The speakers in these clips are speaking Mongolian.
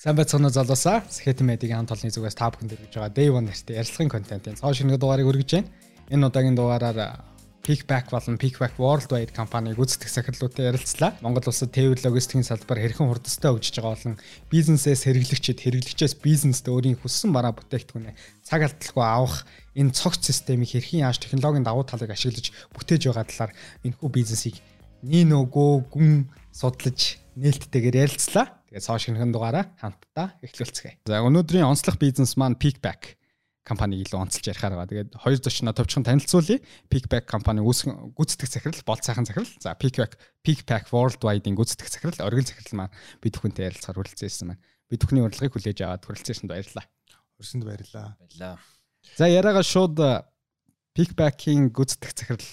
Сайн байцгаана залуусаа. Сэхэт медиагийн хамт олонний зүгээс та бүхэнд хүргэж байгаа Day 1 нэртэй ярилцлагын контентын цааш шинэ дугаарыг өргөж байна. Энэ удаагийн дугаараар Pickback болон Pickback Worldwide компаниг гүйцэтгэх сахирлуудтай ярилцлаа. Монгол улсад тээвэр логистикийн салбар хэрхэн хурдтай хөгжиж байгаа болон бизнесээс хэрэглэгчид хэрэглэгчээс бизнест өөрийн хүссэн бараа бүтээгдэхүүнээ цаг алдалгүй авах энэ цогц системийг хэрхэн яаж технологийн давуу талыг ашиглаж бүтээж байгаа талаар энэхүү бизнесийг нин өгөө гүн судлаж нээлттэйгээр ярилцлаа. Тэгээд цааш шинхэн дугаараа хамтдаа эхлүүлцгээе. За өнөөдрийн онцлог бизнес маань Pickback компаниг илүү онцлж ярихаар байгаа. Тэгээд хоёр зочноо товчхон танилцуулъя. Pickback компани үүсгэн гүйцэтгэх захирал, болт сайхан захирал. За Pickback Pickback Worldwide-ийн гүйцэтгэх захирал, оргил захирал маань бид бүхэнтэй ярилцахаар хүрэлцээсэн маань. Бид бүхний урилгыг хүлээж аваад хүрэлцээсэнд баярлалаа. Өрсөнд баярлалаа. Баярлалаа. За яриагаа шууд Pickback-ийн гүйцэтгэх захирал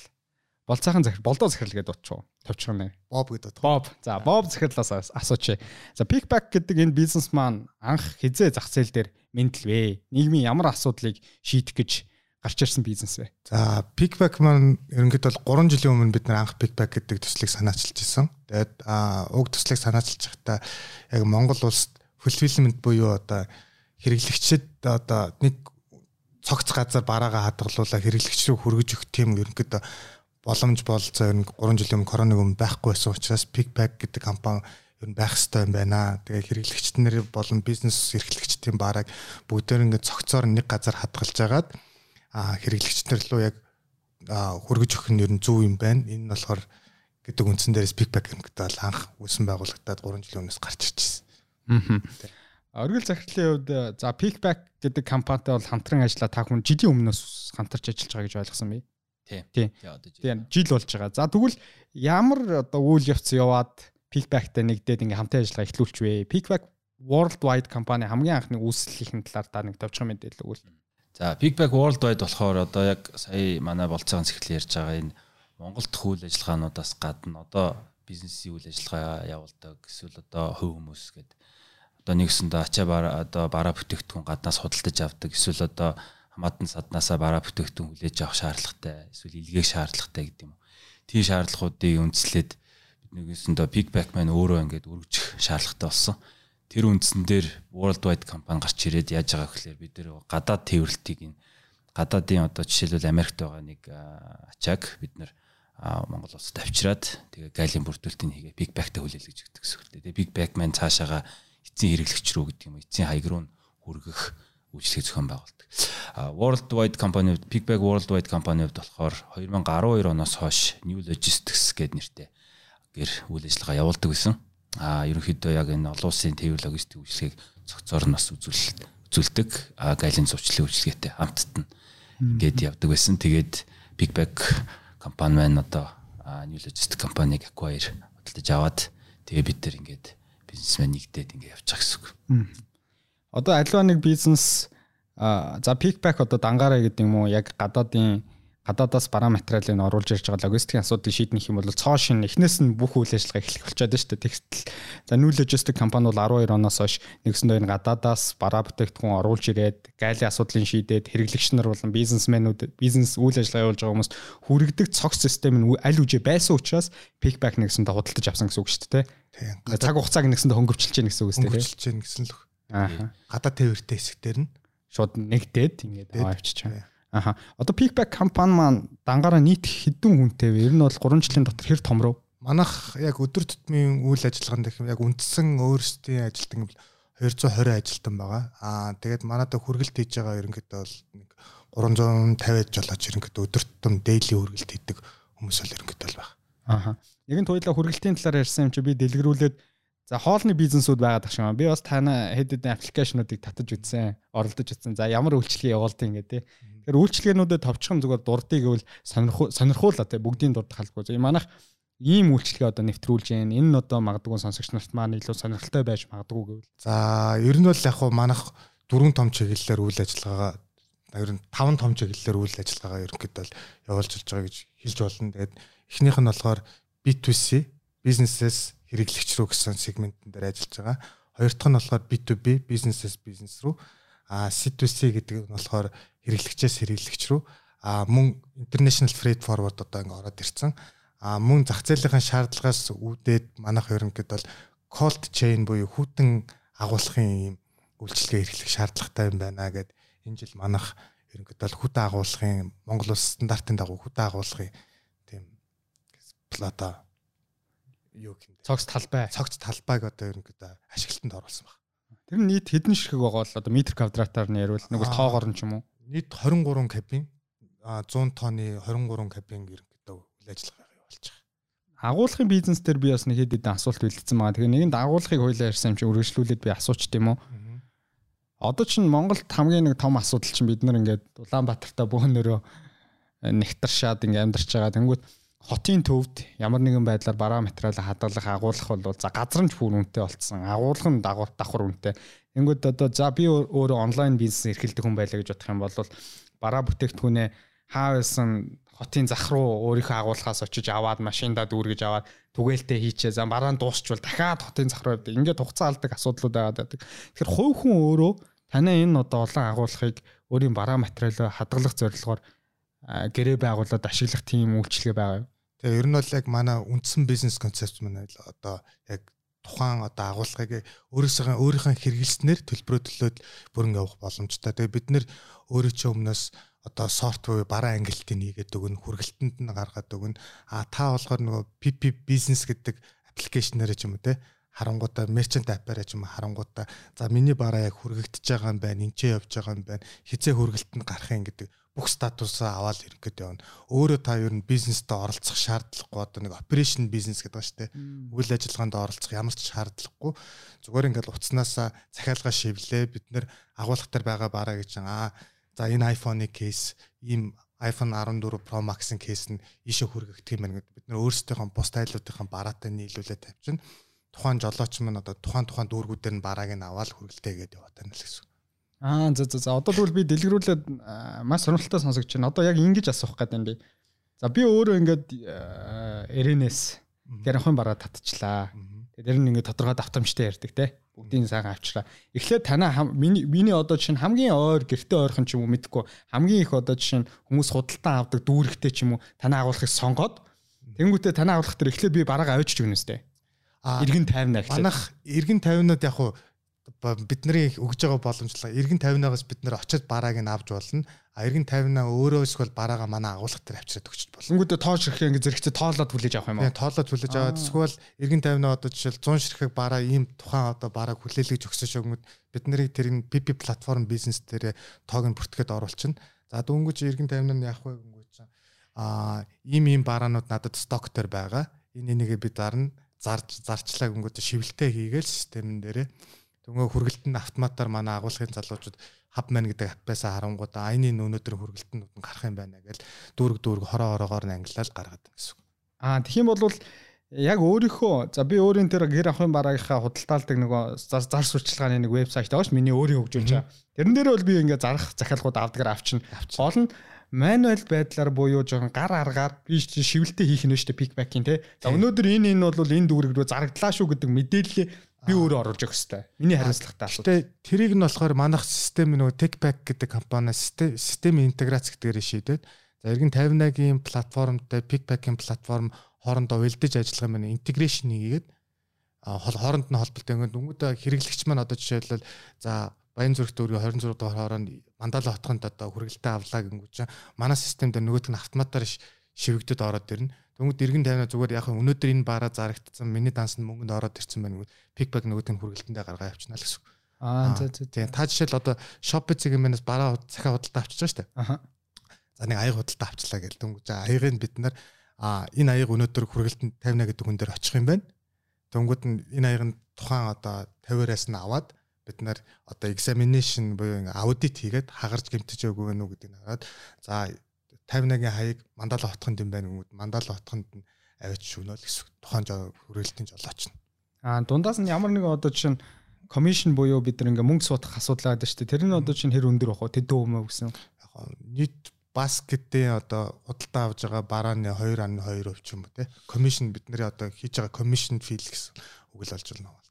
Бол цаахан захирал, болдоо захирал гэдэг утчуу. Товчхон нэр. Боб гэдэг утга. Боб. За, Боб захирлаас асууч. За, Pickback гэдэг энэ бизнес маань анх хизээ зах зээл дээр мэдлвэ? Нийгмийн ямар асуудлыг шийдэх гэж гарч ирсэн бизнес вэ? За, Pickback маань ерөнхийдөө бол 3 жилийн өмнө бид нар анх Pickback гэдэг төслийг санаачилж ирсэн. Тэгээд уг төслийг санаачилж байхдаа яг Монгол улсад fulfillment буюу одоо хэрэглэгчид одоо нэг цогц газар бараагаа хадгалуулаад хэрэглэгч рүү хүргэж өгөх тийм ерөнхийдөө боломж болцоо ер нь 3 жилийн өмнө коронавиг өмнө байхгүй байсан учраас Pickpack гэдэг компани ер нь байх хэрэгтэй юм байна. Тэгээ хэрэглэгчд нар болон бизнес эрхлэгчдийн бараг бүгдээр ингээд цогцоор нэг газар хадгалж агаад хэрэглэгчд нар руу яг хөргөж өгөх нь ер нь зөв юм байна. Энэ нь болохоор гэдэг үндсэн дээрээс Pickpack гэдэг бол анх үүсэн байгуулагдаад 3 жилийн өмнөөс гарч ирчихсэн. Аа. Оргил захирлын хувьд за Pickback гэдэг компанитай бол хамтран ажиллаа та хүн жилийн өмнөөс хамтарч ажиллаж байгаа гэж ойлгосон бий. Тийм. Тийм. Тийм жил болж байгаа. За тэгвэл ямар одоо үйл явц яваад Peakback-тай нэгдээд ингээм хамтын ажиллагаа эхлүүлч вэ? Peakback Worldwide компани хамгийн анхны үүслийн талаар та нэг товчхон мэдээлэл өгвөл. За Peakback Worldwide болохоор одоо яг сая манай болцоогоон цэглэл ярьж байгаа энэ Монголд үйл ажиллагаануудаас гадна одоо бизнесийн үйл ажиллагаа явуулдаг эсвэл одоо хөв хүмүүс гэдэг одоо нэгсэндээ ачаа бараа одоо бараа бүтээгдэхүүн гаднаас худалдаж авдаг эсвэл одоо хамаатан саднаасаа бараа бүтээгдэхүүн хүлээж авах шаардлагатай эсвэл илгээх шаардлагатай гэдэг юм. Тийм шаардлагуудыг үндэслээд нэгсэндээ Pickback маань өөрөө ингээд өргөжих шаардлагатай болсон. Тэр үндсэн дээр Worldwide компани гарч ирээд яаж байгаа гэхээр бид нэр гадаад тээвэрлтийг энэ гадаадын одоо жишээлбэл Америкт байгаа нэг ачааг бид нар Монгол улсад авчираад тэгээ гайлын бүрдүүлэлтийг хийгээ Pickback-тай хүлээлгэж өгдөг гэсэн үг. Тэгээ Pickback маань цаашаага эцсийн хэрэглэгч рүү гэдэг юм эцсийн хаяг руу хүргэх үйлчлэг зохион байгуулдаг. Worldwide компани Pickback Worldwide компани хувьд болохоор 2012 оноос хойш New Logistics гэдэг нэртэй гэр үйл ажиллагаа явуулдаг гэсэн. А ерөнхийдөө яг энэ олон улсын тээвэр логистик үйлчлэгийг цогцоор нь бас үзүүл үзүүлдэг. А гайлын зурчлалын үйлчлэгээтэй хамтд нь гээд явдаг байсан. Тэгээд Pickback компани маань одоо New Logistics компаниг acquire худалдаж аваад тэгээ бид нар ингээд бизнесмен нэгдээд ингээд байгаа гэсэн үг. Одоо аливаа нэг бизнес за Pickback одоо дангаараа гэдэг юм уу яг гадаадын гадаадаас бараа материалыг оруулж ирж байгаа логистикийн асуудыг шийднэх юм бол цоо шин эхнээс нь бүх үйл ажиллагаа эхлэх болчиход байна шүү дээ. Тэгтэл за New Logistic компани бол 12 оноос хойш нэгсэндээ гадаадаас бараа бүтээгдэхүүн оруулж ирээд гайлын асуудлыг шийдээд хэрэглэгч нар болон бизнесмэнүүд бизнес үйл ажиллагаа явуулж байгаа хүмүүс хүрэгдэг цогц систем нь аль үжи байсан учраас Pickback нэгсэндээ худалдаж авсан гэсэн үг шүү дээ. Цаг хугацааг нэгсэндээ хөнгөвчлж гэнэ гэсэн үг үстэй. Хөнгөвчлж гэнэ гэсэн л. Аа. Гадаад тээвэртэй хэсэгтэр нь шууд нэгдээд ингээд аваачиж байгаа. Аха. Одоо Pickback компани маань дангаараа нийт хэдэн хүнтэй вэ? Ер нь бол 3 жилийн дотор хэр том руу? Манайх яг өдөр тутмын үйл ажиллагаанд яг үндсэн өөрсдийн ажилтан 220 ажилтан байгаа. Аа тэгээд манайдаа хүргэлт хийж байгаа ерөнхийдөө бол нэг 350 жолооч ерөнхийдөө өдөр тутам daily хүргэлт хийдэг хүмүүс бол ерөнхийдөө л байна. Аха. Нэгэн туйлаа хүргэлтийн талаар ярьсан юм чи би дэлгэрүүлээд За хоолны бизнесүүд байгаад тахшаа. Би бас тана хэд хэдэн аппликейшнуудыг татаж үзсэн, оролдож үзсэн. За ямар үйлчлэгээ явуулдаг ингэ тий. Тэгэхээр үйлчлэгээнүүдэд товчхон зүгээр дурдъя гэвэл сонирхуулаа тий бүгдийн дурдах халбгүй. За манайх ийм үйлчлэгээ одоо нэвтрүүлж гэн энэ нь одоо магадгүй сонсогч нарт маань илүү сонирхолтой байж магадгүй гэвэл. За ер нь бол яг хуу манайх дөрвөн том чиглэлээр үйл ажиллагаагаа ер нь таван том чиглэлээр үйл ажиллагаагаа ерөнхийдөө явуулж байгаа гэж хэлж болно. Тэгээд эхнийх нь болохоор B2C бизнесээс хэрэглэгч рүү гэсэн сегментэн дээр ажиллаж байгаа. Хоёр дахь нь болохоор B2B бизнесээс бизнес рүү а C2C гэдэг нь болохоор хэрэглэгчээс хэрэглэгч рүү а мөн international freight forward одоо ингээ ороод ирсэн. А мөн зах зээлийн шаардлагаас үүдээд манайх ерөнхийд бол cold chain буюу хүүтэн агуулгын ийм үйлчлэгээ эрхлэх шаардлагатай юм байна гэд энэ жил манах ерөнхийдөө хүтэ агуулгын Монгол улс стандартын дагуу хүтэ агуулгын тийм плата юу юм цогц талбай цогц талбайг одоо ерөнхийдөө ашиглалтанд оруулсан баг. Тэр нь нийт хэдэн ширхэг байгаа бол одоо метр квадратаар нь ярил нэг тоогоор нь ч юм уу? Нийт 23 кабин а 100 тонны 23 кабин ерөнхийдөө үйл ажиллагаа явуулж байгаа. Агуулгын бизнес дээр би бас нэг хэд хэдэн асуулт үлдсэн байгаа. Тэгээ нэгэнд агуулгыг хойлоо ярьсан юм чи үргэлжлүүлээд би асууч тийм үү? Одоо чинь Монголд хамгийн нэг том асуудал чинь бид нар ингээд Улаанбаатартай бөөнөрөө нэгтаршаад ингээд амьдарч байгаа. Тэнгүүт хотын төвд ямар нэгэн байдлаар бараа материал хадгалах агуулгах бол за газрамж бүр үнэтэй болцсон. Агуулгах нь дагуур давхар үнэтэй. Тэнгүүд одоо за би өөрөө онлайн бизнес эрхэлдэг хүн байлаа гэж бодох юм бол бараа бүтээгдэхүүнээ хаа байсан хотын зах руу өөрийнхөө агуулгаас очиж аваад машиндаа дүүргэж аваад түгээлтээ хийчээ. За бараа нь дуусчвал дахиад хотын зах руу явдаг. Ингээд хугацаа алдаг асуудлууд байгаад байдаг. Тэгэхээр хувь хүн өөрөө танай энэ одоо олон агуулгыг өөрийн бараа материалаа хадгалах зорилгоор гэрээ байгуулад ашиглах тийм үйлчлэгээ байгаа юу? Тэгээ ер нь бол яг манай үндсэн бизнес концепт маань одоо яг тухайн одоо агуулгыг өөрөөсөө өөрийнхөө хэрэгэлснээр төлбөрөө төлөөд бүрэн явах боломжтой. Тэгээ бид нэр өөрөө ч өмнөөс одоо софтвер бараа ангилтыг нийгээд өгнө хүргэлтэнд нь гаргаад өгнө а та болохоор нөгөө PP бизнес гэдэг аппликейшнээр ч юм уу те харангуудаа мерчант аппараа ч юм харангуудаа за миний бараа яг хүргэгдэж байгаа юм байна энэ ч явж байгаа юм байна хизээ хүргэлтэнд гарах юм гэдэг бүх статусаа аваад ирэхэд явна. Өөрөө та ер нь бизнестэй оролцох шаардлагагүй одоо нэг operation бизнес гэдэг ба штэ. Үйл ажиллагаанд оролцох ямар ч шаардлагагүй. Зүгээр ингээд утаснасаа захиалга шивлээ бид нэр агуулгах төр байгаа бараа гэж аа За энэ iPhone-ы кейс ийм iPhone 14 Pro Max-ын кейс нь ийшээ хүргэгдэх юм байна гэдэг бид нөр өөрсдийнхөө бус тайлуудынхаа бараатай нийлүүлээд тавьчихна. Тухайн жолооч маань одоо тухайн тухайн дүүргүүдээр нь барааг нь аваад хүргэлтээгээд яваад байна л гэсэн. Аа за за за одоо тэгвэл би дэлгэрүүлээд маш сонирхолтой сонсогч байна. Одоо яг ингэж асуух гэдэг юм би. За би өөрөө ингээд RNS гэрхэн бараа татчихлаа. Тэр нь ингээд тодорхой давтамжтай ярьдаг те бүгдийг сайхан авчраа. Эхлээд танаа миний миний одоо чинь хамгийн ойр гэрте ойрхон ч юм уу мэдгүй хамгийн их одоо жишээ нь хүмүүс худалдан авдаг дүүрэгтэй ч юм уу танаа агуулгыг сонгоод тэнгуүтээ танаа агуулгах төр эхлээд би бараагаа авчиж өгнө өстэй. Иргэн 50 эхлээд. Манайх иргэн 50-нууд яг хуу бидний өгж байгаа боломжлого эргэн 50-наас бид нэр очиод барааг нь авч болно. А эргэн 50-аа өөрөө эсвэл бараагаа манай агуулга дээр авчираад өгч болно. Тэнгүүдээ тоо ширхээ ингэ зэрэгцээ тоолоод хүлээж авах юм уу? Тоолоод хүлээж аваад эсвэл эргэн 50-аа одоо жишээл 100 ширхэг бараа ийм тухайн одоо барааг хүлээлгэж өгсөн шогмод бид нарыг тэр энэ PP платформ бизнес дээр тоог нь бүртгээд оруулчихна. За дөнгөж эргэн 50-аар яах вэ гэнгүй чинь а ийм ийм бараанууд надад сток дээр байгаа. Энэ энийгээ би дарна зарж зарчлаа гингүүд шивэлтэй хийгээл системн дээрээ Төнгөө хүргэлтэнд автоматар манай агуулгын залуучууд хаб мэн гэдэг аппаасаа харангуудаа айны өнөөдөр хүргэлтэнд гарах юм байна гэж дүүрэг дүүрэг хороо хороогоор нь ангилал гаргаад гэсэн. Аа юм бол яг өөрийнхөө за би өөрийн тэр гэр ахын бараагийнхаа худалдаалдаг нөгөө зар сурчлагын нэг вебсайт байгаа ш миний өөрийн хөгжүүлж байгаа. Тэрэн дээр бол би ингээ зарах захиалгууд авдгаар авчна. Гол нь мануал байдлаар буюу жоохон гар аргаар би шивэлтэй хийх нь шүү дээ пикбакийн те. За өнөөдөр энэ энэ бол энэ дүүрэг рүү зарагдлаа шүү гэдэг мэдээлэл би өөрөө оруулж өгөх хэрэгтэй. Миний хариуцлагатай асуулт. Гэтэ тэрийг нь болохоор манах систем нөгөө TechPack гэдэг компани системийн интеграц гэдгээр шийдээд за эргэн 58-ийн платформтой PickPack-ийн платформ хоорондоо уялдаж ажиллах юм интеграшн хийгээд хооронд нь холболтой ингээд дүнгүүдээ хэрэглэгч маань одоо жишээлбэл за Баян зүрх дүүргийн 26 дугаар хооронд Мандала хотгонд одоо хүргэлтээ авлаа гингүүч манай системд нөгөөд нь автоматар шивэгдэд ороод ирнэ. Дөнгөд иргэн тайвна зүгээр яг өнөөдөр энэ бараа зарагдсан миний данс нь мөнгөнд ороод ирсэн байна. Пикбак нөгөөд нь хүргэлтэндээ гаргаа явчихна л гэсэн. Аа за за. Тийм та жишээл одоо Shopee-ийн мэнэс бараа захаа худалдаа авчиж байгаа шүү дээ. Аха. За нэг аяг худалдаа авчлаа гэл дөнгөж аягийг нь бид нар а энэ аяг өнөөдөр хүргэлтэнд тавина гэдэг хүн дээр очих юм байна. Дөнгөд нь энэ аяг нь тухайн одоо 50-аас нь аваад бид нар одоо examination буюу аудит хийгээд хагарч гэмтэж өгөө нү гэдэг нь хараад за 51-ийн хаяг мандала хотхонд юм байна гэмүүд мандала хотхонд нь авич шүнөөл гэсэн тухайн хүрээлтийн жолооч нь. Аа дундаас нь ямар нэгэн одоо жишээ нь commission буюу бид ингээ мөнгө суудах асуудал байдаг шүү дээ. Тэр нь одоо чинь хэр өндөр бах вэ? Тэдэн өмнө гэсэн. Яг нийт баскетийн одоо худалдаа авж байгаа барааны 2.2% ч юм уу те. Commission бидний одоо хийж байгаа commission fee гэсэн үг л болж байна уу.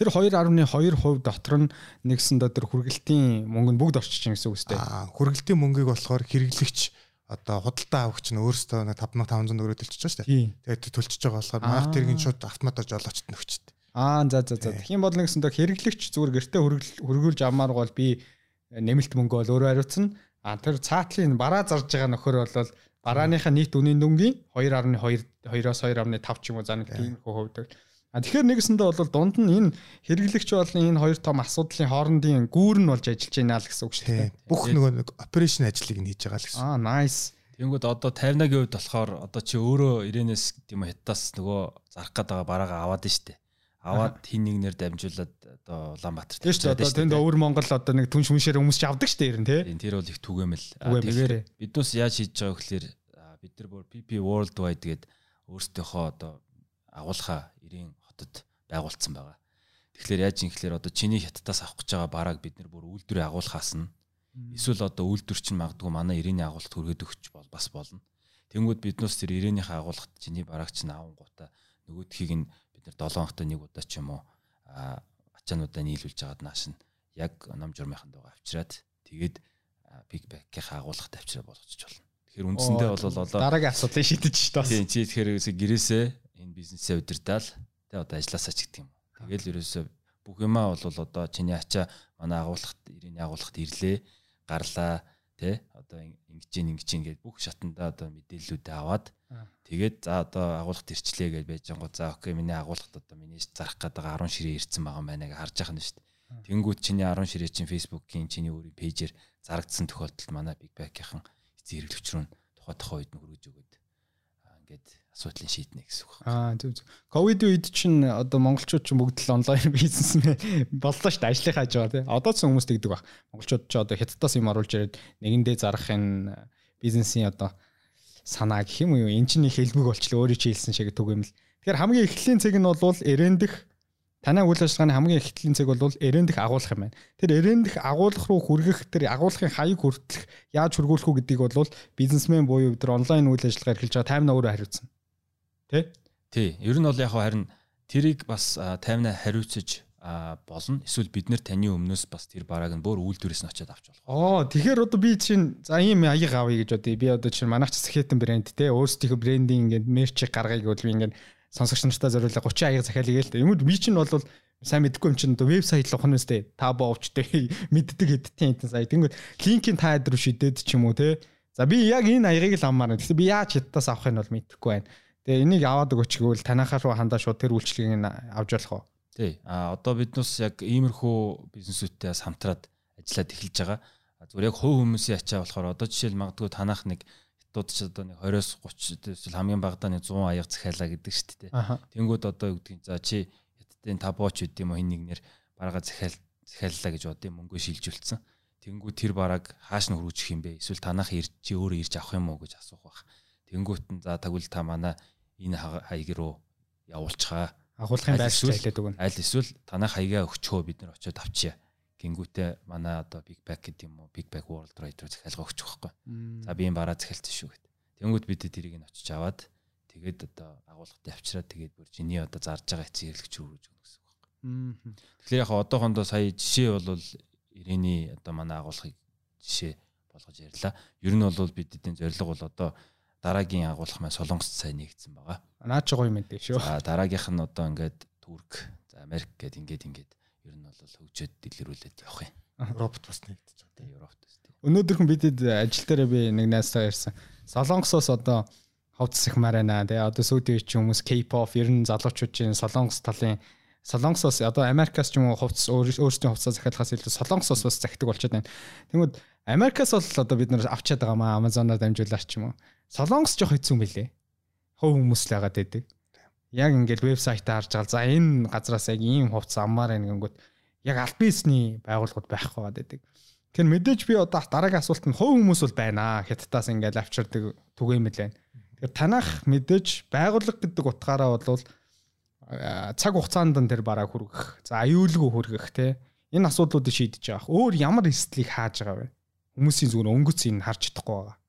Тэр 2.2% дотор нь нэгсэн дотор хүргэлтийн мөнгө нь бүгд орчиж гэсэн үг үстэй. Аа хүргэлтийн мөнгийг болохоор хэрэглэгч одоо худалдаа авахч нь өөрөөсөө 5500 төгрөг төлчихөж шүү дээ. Тэгээд төлчихөж байгаа болохоор манайх тэргийн шууд автоматар жолоочт нөхчтэй. Аа за за за. Тэгхийн бол нэгсэндээ хэрэглэгч зүгээр гэртээ хөргүүлж авмаар бол би нэмэлт мөнгө бол өөрөө хариуцна. А тэр цаатлын бараа зарж байгаа нөхөр бол барааныхаа нийт үнийн дүнгийн 2.2 2-оос 2.5 ч юм уу за нэг тийм хувьд. А тэгэхээр нэгэсэндээ бол дунд нь энэ хэрэглэгч болон энэ хоёр том асуудлын хоорондын гүүр нь болж ажиллаж байна л гэсэн үг шүү дээ. Бүх нөгөө операшн ажлыг нь хийж байгаа л гэсэн. Аа nice. Тэнгүүд одоо 50-аагийн хувьд болохоор одоо чи өөрөө Ирэнээс тийм хятадас нөгөө зарах гээд байгаа бараагаа аваад нь штэ аваад хин нэгнэр дамжуулаад одоо Улаанбаатар тийм шүү дээ. Одоо тэнд өвөр Монгол одоо нэг түн шүмшээр хүмүүс ч авдаг шүү дээ ер нь тий. Тэр бол их түгээмэл. Тэгэхээр биднээс яаж хийж байгаа гэхээр бид нар бүр PP Worldwide гээд өөрсдийнхөө одоо агуулга 90 хотод байгуулсан байгаа. Тэгэхээр яаж юм гэхээр одоо чиний хятадаас авах гэж байгаа барааг бид нар бүр үйлдвэрээ агуулхаас нь эсвэл одоо үйлдвэр чинь магадгүй манай 90-ийн агуулгад хүргээд өгч бол бас болно. Тэнгүүд биднээс тэр 90-ийнхээ агуулгад чиний барааг чинь аван гута нөгөөдхийг нь бид нар 7 хоногт нэг удаа ч юм уу ачаануудаа нийлүүлж байгаад нааш нь яг ном журмынхан дуугаа авчираад тэгээд биг бэкийн агуулгад авчираа болгочих болно. Тэгэхээр үндсэндээ бол одоо дараагийн асуудлыг шийдэж ш тас. Тийм чи тэгэхээр гэрээсээ энэ бизнесээ удирдаал тэгээ одоо ажилласаа ч гэдэг юм. Тэгэл ерөөсөө бүх юмаа бол одоо чиний ачаа манай агуулгад ирээний агуулгад ирлээ гарлаа тий одоо ингэж ин ингэж ин гэж бүх шатанда одоо мэдээллүүдээ аваад Тэгээд за одоо агуулгад ирчлээ гэж байж байгаа. За окей миний агуулгад одоо миний зарах гэдэг 10 ширээ ирсэн байгаа мэнэ гэж харж байгаа нь шүү дээ. Тэнгүүд чиний 10 ширээ чинь Facebook-ийн чиний өөрийн пэйжээр зарагдсан тохиолдолд манай Big Back-ийн эцэг хэрэглэгч рүү тухай тухай үед нь хөргөж өгöd ингээд асуудлыг шийднэ гэсэн үг. Аа зөв зөв. Ковид үед чинь одоо монголчууд ч бүгд л онлайн бизнес боллоо шүү дээ. Ажлыг хааж байгаа тийм. Одоо ч хүмүүс тэгдэг баг. Монголчууд ч одоо хятадаас юм оруулж ирээд нэгэндээ зарахын бизнесийн одоо санаа гэх юм уу эн чинь хэлбэг болчлоо өөрөө чи хэлсэн шиг түг юм л. Тэгэхээр хамгийн эхлэлийн цэг нь бол эрэндэх танай үйл ажиллагааны хамгийн эхлэлийн цэг бол эрэндэх агуулах юм байна. Тэр эрэндэх агуулах руу хүргэх тэр агуулгын хаяг хүртэлх яаж хүргүүлэх үү гэдгийг бол бизнесмен буюу тэр онлайн үйл ажиллагаа эрхэлж байгаа таймна өөрөө хариуцсан. Тэ? Тий. Ер нь бол яг харин тэрийг бас таймна хариуцаж а болно. Эсвэл бид нэр таны өмнөөс бас тэр барааг нь бүр үйлдвэрээс нь очиад авч болох. Оо тэгэхээр одоо би чинь за ийм аяг авъя гэж бодъё. Би одоо чинь манайх ч Skeleton брэнд те өөрсдийнхөө брендинг ингээд мерчийг гаргая гэвэл би ингээд сонсогч нартаа зориулаа 30 аяг захиалъя гээл. Юмуд би чинь бол сайн мэдгүй юм чинь одоо вебсайт л ухна өстэй. Та боовчтэй мэддэг хэдтийн энэ сая. Тэнгүүд линкийн та адруу шидэд ч юм уу те. За би яг энэ аягыг л аммаар. Тэгсэн би яаж хятадаас авахыг нь бол мэдэхгүй байна. Тэгээ энийг аваад өгөөч гэвэл танахаа руу хандаа шууд тэр үйлчлэгийг нь авч болох уу? Тий. А одоо биднээс яг иймэрхүү бизнесүүдтэй бас хамтраад ажиллаад эхэлж байгаа. Зүгээр яг хувь хүмүүсийн ачаа болохоор одоо жишээл магадгүй танах нэг хятад ч одоо нэг 20-оос 30 эсвэл хамгийн багадаа нэг 100 аяг захиалаа гэдэг шүү дээ. Тэнгүүд одоо юу гэдгийг за чи хятадын табооч үт юм уу хин нэгнэр барага захиал захиаллаа гэж бодсон мөнгөө шилжүүлсэн. Тэнгүүд тэр бараг хааш нь хөрвчих юм бэ? Эсвэл танах ирж чи өөрөө ирж авах юм уу гэж асуух бах. Тэнгүүт нь за тагвал та манай энэ хаяг руу явуулчихаа. Агуулгын байршил хэлээд өгнө. Аль эсвэл танах хаягаа өгчөө бид нар очиод авчия. Гингүүтээ манай одоо Big Bag гэдэг юм уу? Big Bag World Ride руу захиалга өгчих واخхой. За би энэ бараа захиалсан шүү гэд. Тэнгүүт бид тэрийг нь очиж аваад тэгээд одоо агуулгатай авчираад тэгээд бүр чиний одоо зарж байгаа эцэг хэрэглэгч рүү гэж өгнө гэсэн үг байхгүй. Тэгэхээр яг одоохондоо сая жишээ бол Ирэний одоо манай агуулгыг жишээ болгож ярьлаа. Ер нь бол бидний зорилго бол одоо дараагийн агуулга маань Солонгост сайн нэгдсэн байгаа. Наа чи гоё мэдээ шүү. За дараагийнх нь одоо ингээд Турк, за Америк гээд ингээд ингээд ер нь бол хөгжөөд дэлгэрүүлээд явах юм. Европт бас нэгдэж байгаа тийм Европт бас тийм. Өнөөдөр хүн бидэд ажил дээр би нэг найзтайгаа ярьсан. Солонгосоос одоо ховцсах марана тий одоо сүүлийн үеч хүмүүс K-pop ер нь залуучуудын солонгос талын солонгосоос одоо Америкаас ч юм уу хувцас өөрсдийн хувцас захиалахаас илүү солонгосоос бас захидаг болчиход байна. Тэнгүүд Америкаас бол одоо бид нар авчаад байгаа маа Amazon-аар дамжуулаад ч юм уу. Солонгос жоох хэцүү мөлий. Хов хүмүүс л яагаад байдаг. Яг ингээд вебсайтаа харж байгаа. За энэ газраас яг ийм хувцас аммаар байна гингүүд яг аль бизнесний байгууллагууд байхгүй байдаг. Тэгэхээр мэдээж би одоо дараагийн асуулт нь хов хүмүүс бол байна. Хятадаас ингээд авчирдаг түгээмэл байна. Тэгэхээр танах мэдээж байгууллага гэдэг утгаараа бол цаг хугацаанд нь тэр бараа хүргэх. За аюулгүй хүргэх те. Энэ асуудлуудыг шийдэж байгаа. Өөр ямар эслийг хааж байгаа вэ? Хүмүүсийн зүгээр өнгөц энэ харж чадахгүй байгаа.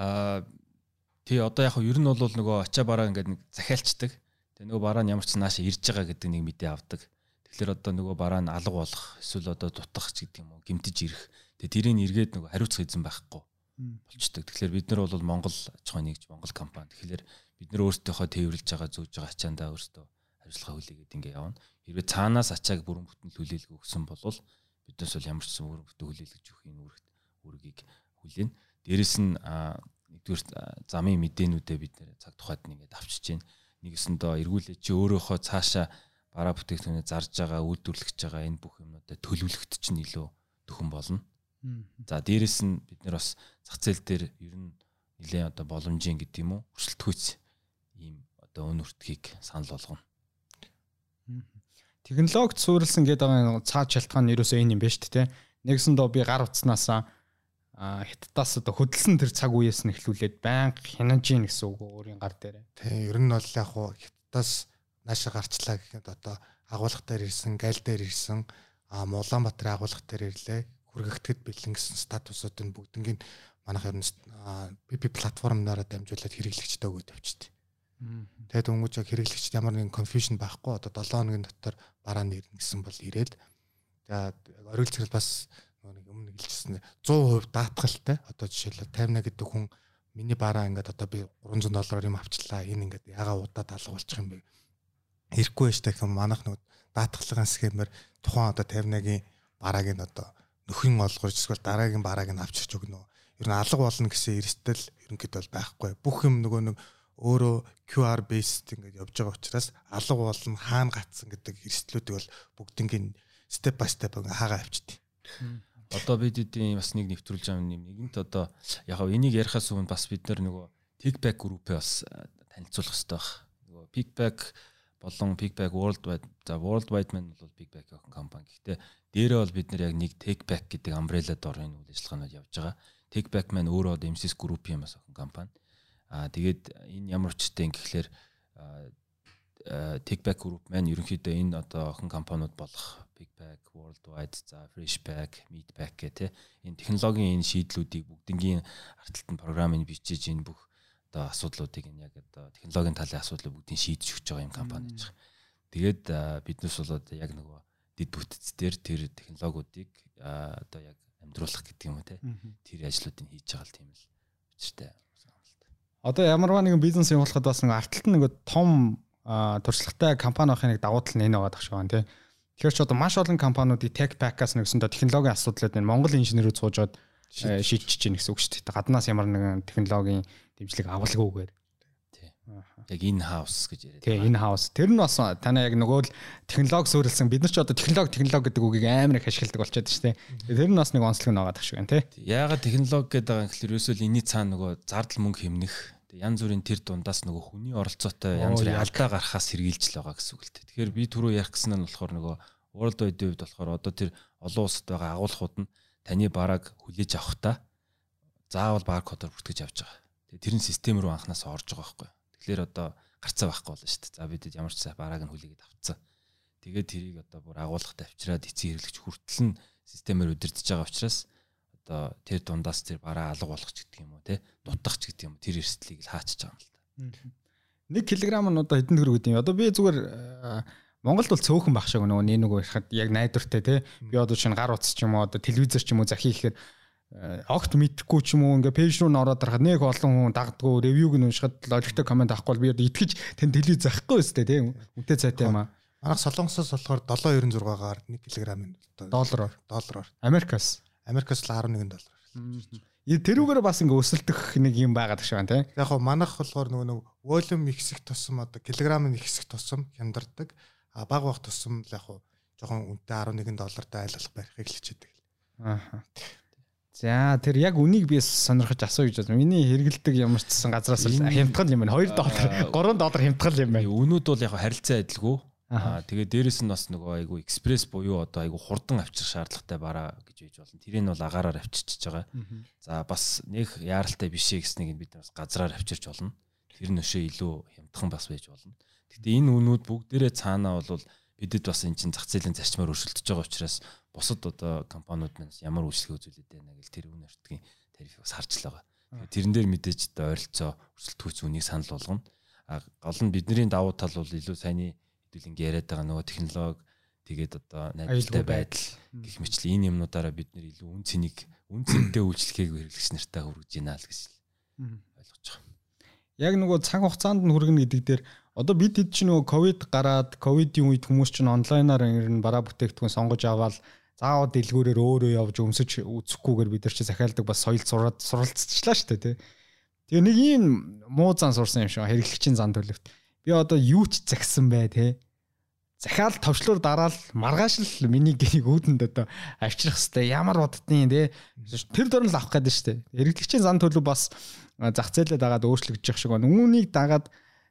Аа тий одоо яг ер нь бол нөгөө ачаа бараа ингээд нэг захиалцдаг. Тэгээ нөгөө бараа нь ямар ч нааша ирж байгаа гэдэг нэг мэдээ авдаг. Тэгэхээр одоо нөгөө бараа нь алга болох эсвэл одоо дутах ч гэдэг юм уу гимтэж ирэх. Тэгээ тэрийг эргээд нөгөө хариуцах эзэн байхгүй болчдөг. Тэгэхээр бид нар бол Монгол аж ахуйн нэгж Монгол компани. Тэгэхээр бид нар өөрсдийнхөө тээвэрлж байгаа зөөж байгаа ачаандаа өөрсдөө ажиллагаа хүлээгээд ингээ явна. Хэрвээ цаанаас ачааг бүрэн бүтэн хүлээлг өгсөн бол биднээс бол ямар ч сан бүрэн бүтэн хүлээлгэж өгөх энэ үүрэгт үүргийг хүлээн. Дээрэс нь нэгдүгээр замын мэдээнүүдээ бид нэр цаг тухайд нэгээд авчиж байна. Нэгэсэндээ эргүүлээ чи өөрөөхөө цаашаа бараа бүтээгдэхүүнээ зарж байгаа, үйлдвэрлэж байгаа энэ бүх юмнуудаа төлөвлөхөд чинь илүү төхөн болно. За дээрэс нь бид нар бас зах зээл дээр ер нь нэлээд одоо боломжийн гэдэг юм уу өрсөлдөхүйц ийм одоо өн өртгийг санал болгоно. Технологид суурилсан гэдэг байгаа цаад шалтгаан нь ерөөсөө энэ юм байна шүү дээ. Нэгсэн доо би гар утснасаа хиттаас одоо хөдөлсөн тэр цаг үеэс нь эхлүүлээд байнга хянаж ийн гэсэн үг өөрийн гар дээр. Тийм ер нь бол яг хуу хиттаас нааша гарчлаа гэхэд одоо агуулга дээр ирсэн, гайл дээр ирсэн, а Улаанбаатарын агуулга дээр ирлээ. Хүргэгдэхэд бэлэн гэсэн статусууд нь бүгднийг манайх ер нь PP платформнаараа дамжуулаад хэрэглэгчтэй өгөөд явчихдаг. Тэгээд өнгөж хэрэглэгчд ямар нэгэн confusion байхгүй одоо 7 хоногийн дотор бараа нэрнэ гэсэн бол ирээд за оргил зэрэг бас нэг өмнө хэлчихсэн 100% даатгалтай. Одоо жишээлбэл 50 гэдэг хүн миний бараа ингээд одоо би 300 доллараар юм авчлаа. Энэ ингээд ягаа удаад алга болчих юм бэ? Ирэхгүй байж та гэм манах нэг даатгалын схемээр тухайн одоо 51-ийн барааг нь одоо нөхөн олгож эсвэл дараагийн барааг нь авчирч өгнө. Ер нь алга болно гэсэн эрсдэл ерөнхийдөө байхгүй. Бүх юм нөгөө нэг өөрөө QR based ингээд явж байгаа учраас алга болно хаана гацсан гэдэг эрсдлүүдийг бол бүгднийг step by step хаагаа авчихдээ. Одоо бид эдийн бас нэг нэвтрүүлж байгаа юм нэгэнт одоо яг энийг ярихаас өмнө бас бид нар нөгөө Pickback group-ээ бас танилцуулах хэрэгтэй баг. Нөгөө Pickback болон Pickback Worldwide за Worldwide man бол Pickback охин компани. Гэхдээ дээрээ бол бид нар яг нэг Takeback гэдэг umbrella дор энэ үйл ажиллагаанууд явж байгаа. Takeback man өөрөө MCS group-ийн бас охин компани. Аа тэгээд энэ ямар учиртай юм гэхлээр Techback Group маань ерөнхийдөө энэ одоо охин компаниуд болох Bigback, Worldwide, за Freshback, Meatback гэх те энэ технологийн энэ шийдлүүдийг бүгднгийн арталт нь програмыг бичиж энэ бүх одоо асуудлуудыг энэ яг одоо технологийн талын асуудлыг бүгдийг шийдэж өгч байгаа юм компани гэж. Тэгээд биднес бол одоо яг нөгөө дид бүтц дээр тэр технологиудыг одоо яг амьдруулах гэдэг юм уу те тэр ажлуудыг хийж байгаа тийм л учиртай Одоо ямарваа нэгэн бизнес явуулахад бас нэг арталт нэг том туршлагатай компани авахын нэг давуу тал нь энэ байгаа тах шиг байна тий. Тэгэхээр ч одоо маш олон компаниудыг tech pack-аас нэгсэндээ технологийн асуудлууд энэ Монгол инженерүүд суужгаад шийдчихэж гин гэсэн үг шүү дээ. Гаднаас ямар нэгэн технологийн дэмжлэг авалгүйгээр. Яг in house гэж яриад. Тий, in house. Тэр нь бас танаа яг нөгөө л технологи суурилсан. Бид нар ч одоо технологи технологи гэдэг үгийг амар их ашигладаг болчиход шүү дээ. Тэр нь бас нэг онцлог нь байгаа тах шиг байна тий. Яагаад технологи гэдэг байгаа юм гэхэлэр ерөөсөө энэний цаана нөгөө зардал мөнгө хэмнэх янз бүрийн тэр дундаас нөгөө хүний оролцоотой янз бүрийн алдаа гарахаас сэргийлж л байгаа гэсэн үг л дээ. Тэгэхээр би түрүү ярих гэсэн нь болохоор нөгөө World Wide Web болохоор одоо тэр олон улсад байгаа агуулгууд нь таны барааг хүлээж авахдаа заавал баркодоор бүртгэж авч байгаа. Тэгээ тэр нь систем рүү анханаас орж байгаа байхгүй? Тэгэхээр одоо гарцаа байхгүй болно шүү дээ. За бид ямар ч цай барааг нь хүлээгээд авцсан. Тэгээд тэрийг одоо бүр агуулгад авчираад эцэг хэрэглэгч хүртэл нь системээр удирдах байгаа учраас одоо тэр дундаас тэр бараа алга болох ч гэдэг юм уу те? Дутах ч гэдэг юм тэр эрсдлийг л хаачиж байгаа юм л та. 1 кг нь одоо хэдэн төгрөг гэдэг юм. Одоо би зүгээр Монголд бол цөөхөн баг шиг нөгөө нэг нөгөө ихэд яг найдвартай те? Би одоо чинь гар утас ч юм уу одоо телевизэр ч юм уу захий гэхээр Э, огт мэдхгүй ч юм уу ингээ пэйж руу н ороод харахад нэг олон хүн дагдггүй ревюг нь уншихад логиктой комент авахгүй бол би одоо итгэж тэн телевиз авахгүй өстэй тийм үнэтэй цайтай юм аа. Манайх солонгосоос болохоор 796-аар 1 кг юм доллараар. доллараар. Америкаас Америкаас л 11 доллар. Тэрүүгээр бас ингээ өсөлдөх нэг юм байгаад гэж байна тийм. Яг гоо манайх болохоор нөгөө нэг волюм ихсэх тусам одоо килограмм ихсэх тусам хямдардаг. А баг баг тусам л яг гоо жоохон үнэтэй 11 доллартай айлгах барихыг л хичээдэг. Аа. За тэр яг үнийг би сонирхож асуу гэж байна. Миний хэрэгэлдэг ямар ч гэсэн газраас л хямдхан юм байна. 2 доллар, 3 доллар хямдхан юм байна. Үнүүд бол яг харилцаа адилгүй. Аа тэгээ дээрэс нь бас нөгөө айгу экспресс буюу одоо айгу хурдан авчрах шаардлагатай бараа гэж байж болно. Тэрийг бол агаараар авчирч байгаа. За бас нэг яаралтай биш ээ гэснийг бид бас газраар авчирч болно. Тэр нөшөө илүү хямдхан бас байж болно. Гэхдээ энэ үнүүд бүгдээрээ цаанаа бол бидэд бас эн чин зах зээлийн зарчмаар өршөлдөж байгаа учраас бусад одоо компаниуд манаас ямар үйлчлэг үзүүлээд байна гэл тэр үн өртгийн тарифыг бас харж л байгаа. Тэрэн дээр мэдээж одоо ойролцоо өрсөлдөхүйц үнийг санал болгоно. А гол нь бидний давуу тал бол илүү сайнны хэдүүл ингэ яриад байгаа нөгөө технологи тэгээд одоо найдвартай байдал гэх мэтлээ энэ юмнуудаараа бид нэр илүү үн цэнийг үн цэнтэй үйлчлэгийг хэрэглэгч нартай хүргэж байна л гэж ойлгож байгаа. Яг нөгөө цаг хугацаанд нь хүргэнэ гэдэг дээр Одоо бид хэд ч нөгөө ковид гараад ковидын үед хүмүүс чинь онлайнаар ер нь бараа бүтээгдэхүүн сонгож аваад заавал дэлгүүрээр өөрөө явж өмсөж үзэхгүйгээр бид нар чи захиалдаг бас соёл суралцчихлаа шүү дээ тий. Тэгээ нэг ийм муу зан сурсан юм шиг хэрэглэгчийн зан төлөвт. Би одоо юу ч загсан бай тий. Захиал товчлуур дараал маргааш л миний гэнийг үүдэнд одоо авчрах хэвээр ямар боддیں۔ тий. Тэр дөрн л авах гэдэг шүү дээ. Хэрэглэгчийн зан төлөв бас зах зээлээ дагаад өөрчлөгдөж шиг байна. Үүнийг дагаад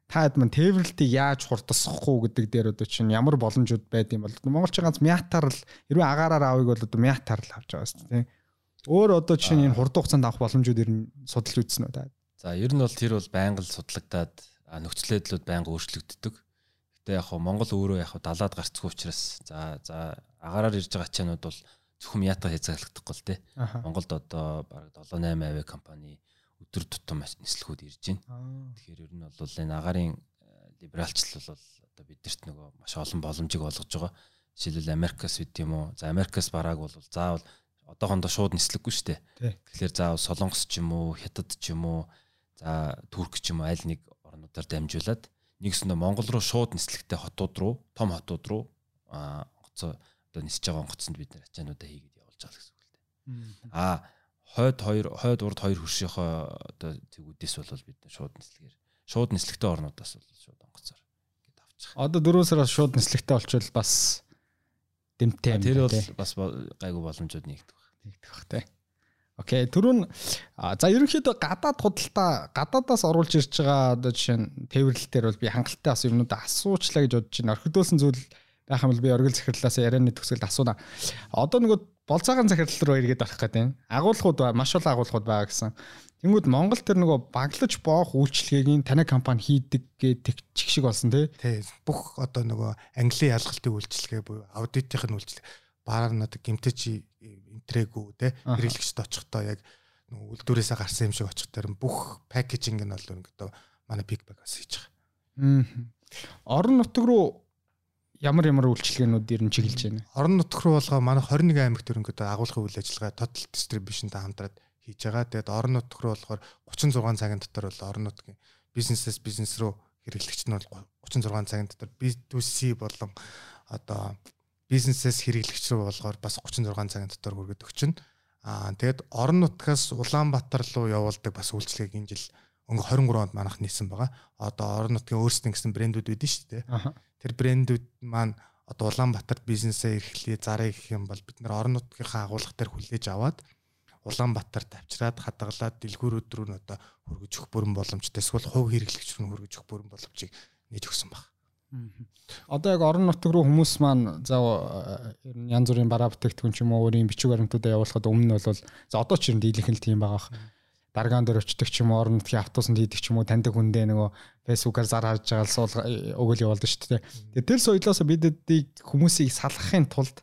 та хэд мань тээвэрлтийг яаж хурдасгахгүй гэдэг дээр одоо чинь ямар боломжууд байд юм бол Монголч ганц мятаар л хэрвээ агаараар авыг бол одоо мятаар л авч байгаа шүү дээ. Өөр одоо чинь энэ хурд хугацаанд авах боломжууд ер нь судалж үзсэн үү та? За ер нь бол тэр бол байнга л судлагдаад нөхцөл байдлууд байнга өөрчлөгддөг. Гэтэ яг хоо Монгол өөрөө яг хоо далаад гарцгүй учраас за за агаараар ирж байгаа ачаанууд бол зөвхөн мята хязгаарлагдахгүй л те. Монголд одоо бараг 7 8 авиа компани өдөр тутам нислэгүүд ирж байна. Тэгэхээр ер нь бол энэ агарын э, либералчлал бол одоо биднэрт нөгөө маш олон боломжийг олгож байгаа. Жишээлбэл Америкас үт юм уу? За Америкас барааг бол заавал одоохондоо шууд нислэггүй шүү дээ. Тэгэхээр заавал Солонгос ч юм уу, Хятад ч юм уу, за Турк ч юм уу аль нэг орнуудаар дамжуулаад нэгсэндээ Монгол руу шууд нислэгтэй хотууд руу, том хотууд руу а гоцоо одоо нисэж байгаа онгоцонд бид нэр ачаануудаа хийгээд явуулж байгаа гэсэн үг л дээ. Аа хойд хоёр хойд урд хоёр хөршийнхөө одоо тэгүүдээс бол бид шууд нислэгээр шууд нислэгтэй орнуудаас бол шууд онгоцоор ингээд авчих. Одоо дөрөв сараас шууд нислэгтэй болчвол бас дэмтэй юм. Тэр бол бас гайгүй боломжууд нэгдэх баг. Нэгдэх баг тий. Окей, түрүүн за ерөнхийдөө гадаад худалдаа гадаадаас оруулж ирж байгаа одоо жишээ нь тээвэрлэлтээр бол би хангалттай бас юмнуудаа асуучлаа гэж бодож байна. Орхидуулсан зүйл байх юм бол би оргил захирлаас ярианы төгсгөлд асууна. Одоо нөгөө болцоогийн захирал руу эргээд орох гэдэг. Агуулгууд маш олон агуулгууд байгаа гэсэн. Тэнгүүд Монгол тэр нөгөө баглаж боох үйлчлэгийг таны компани хийдэг гэдэг чиг шиг болсон тий. Бүх одоо нөгөө Английн ялгалтын үйлчлэгээ буюу аудитын үйлчлэг нь одоо гимтэч интрэгүү тий. Хэрэглэгчд очихдоо яг үйлдвэрээсээ гарсан юм шиг очих дээр бүх пакэжинг нь бол ингээд манай big bag бас хийж байгаа. Орон нутг руу ямар ямар үйлчилгээнүүд ер нь чиглэж байна. Орон нутг руу болгоо манай 21 аймагт ерөнхийдөө агуулгын үйл ажиллагаа total distribution-тай хамтраад хийж байгаа. Тэгээд орон нутг руу болохоор 36 цагийн дотор бол орон нутгийн бизнесээс бизнес руу хэрэглэгч нь бол 36 цагийн дотор B2C болон одоо бизнесээс хэрэглэгч рүү болгоор бас 36 цагийн дотор хүргээд өгчнө. Аа тэгээд орон нутгаас Улаанбаатар руу явуулдаг бас үйлчлэгийг энэ жил өнгө 23 онд манах нийсэн байгаа. Одоо орон нутгийн өөрсдийн гэсэн брэндүүд үүдэн шүү дээ тэр брэндүүд маань одоо Улаанбаатарт бизнесээ эрхлэе зарыг гэх юм бол бид нар орон нутгийнхаа агуулга дээр хүлээж аваад Улаанбаатарт авчираад хадгалаад дэлгүүрүүд рүү н одоо хөргөж өгөх бүрэн боломжтой эсвэл хувь хэрэглэгч рүү хөргөж өгөх бүрэн боломжийг нээж өгсөн баг. Одоо яг орон нутг руу хүмүүс маань за ер нь янз бүрийн бараа бүтээгдэхүүн ч юм уу өөрийн бичиг баримтуудаа явуулахад өмнө нь бол за одоо ч юм дийлэнх нь тийм байгаа даргаан дээр очдөг ч юм уу орон нутгийн автобусанд хийдэг ч юм уу таньдаг хүндээ нөгөө фэйсбүүкээр зар харж байгаа суул өгөл явуулдаг шүү дээ. Тэгээ тэр соёлоос бидэдийг хүмүүсийг салгахын тулд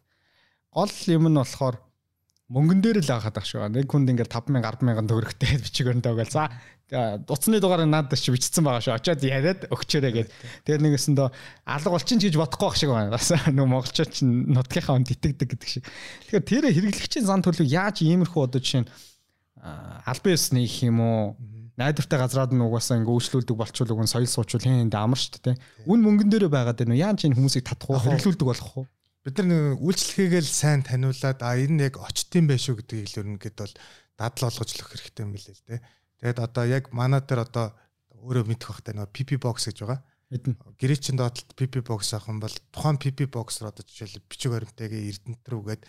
гол юм нь болохоор мөнгөн дээр л авахад ах шүү. Нэг хүнд ингээд 5000 100000 төгрөгтэй бичиг өрөндөө өгөөл. За дуцны дугаарыг надад чи бичсэн байгаа шүү. Очоод яриад өгчөөрэй гэд. Тэгээ нэгэсэндөө алга болчин гэж бодохгүй байх шиг байна. Бас нөгөө монголчууд ч нутгийнхаа он титгдэг гэдэг шиг. Тэгэхээр тэр хэрэглэгчийн зан төлөв яаж иймэрхүү одоо жишээ нь албан ёсны гэх юм уу найдвартай газраад нь угаасаа ингээ үйлчлүүлдэг болчвол уг нь соёл суучвал хэн энд амар шүү дээ. Үн мөнгөн дээрээ байгаад байна уу? Яаж энэ хүмүүсийг татах уу? хэрэглүүлдэг болох уу? Бид нар нэг үйлчлэгээгээ л сайн таниулаад а энэ яг очтын байх шүү гэдгийг л өрнөгээд бол дадал олгож л өгөх хэрэгтэй юм билээ л дээ. Тэгээд одоо яг манай дээр одоо өөрөө мэдэх бахтай нэг PP box гэж байгаа. Мэднэ. Гэрээчин доотлолт PP box авах юм бол тухайн PP box-оор одоо жишээл бичиг баримтайгээ Эрдэнэт рүүгээд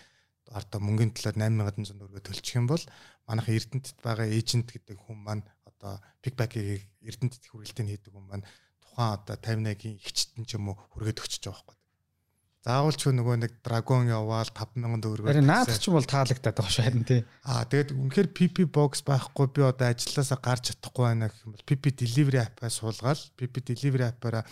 одоо мөнгөний талаар 8100 төгрөгөөр төлчих юм бол манайхан Эрдэнэтэд байгаа эйжент гэдэг хүн маань одоо пикбакийг Эрдэнэтэд хүргэлтийг хийдэг хүн маань тухайн одоо 58-ийн ихчтэн ч юм уу хүргээд өгчөж байгаа байхгүй. Заавал ч нөгөө нэг драгон яваал 5000 төгрөгөөр. Харин наад ч юм бол таалагдаад байгаа шүү харин тий. Аа тэгээд үнэхээр PP box байхгүй би одоо ажилласаа гарч чадахгүй байна гэх юм бол PP delivery app-аас суулгаад PP delivery app-аараа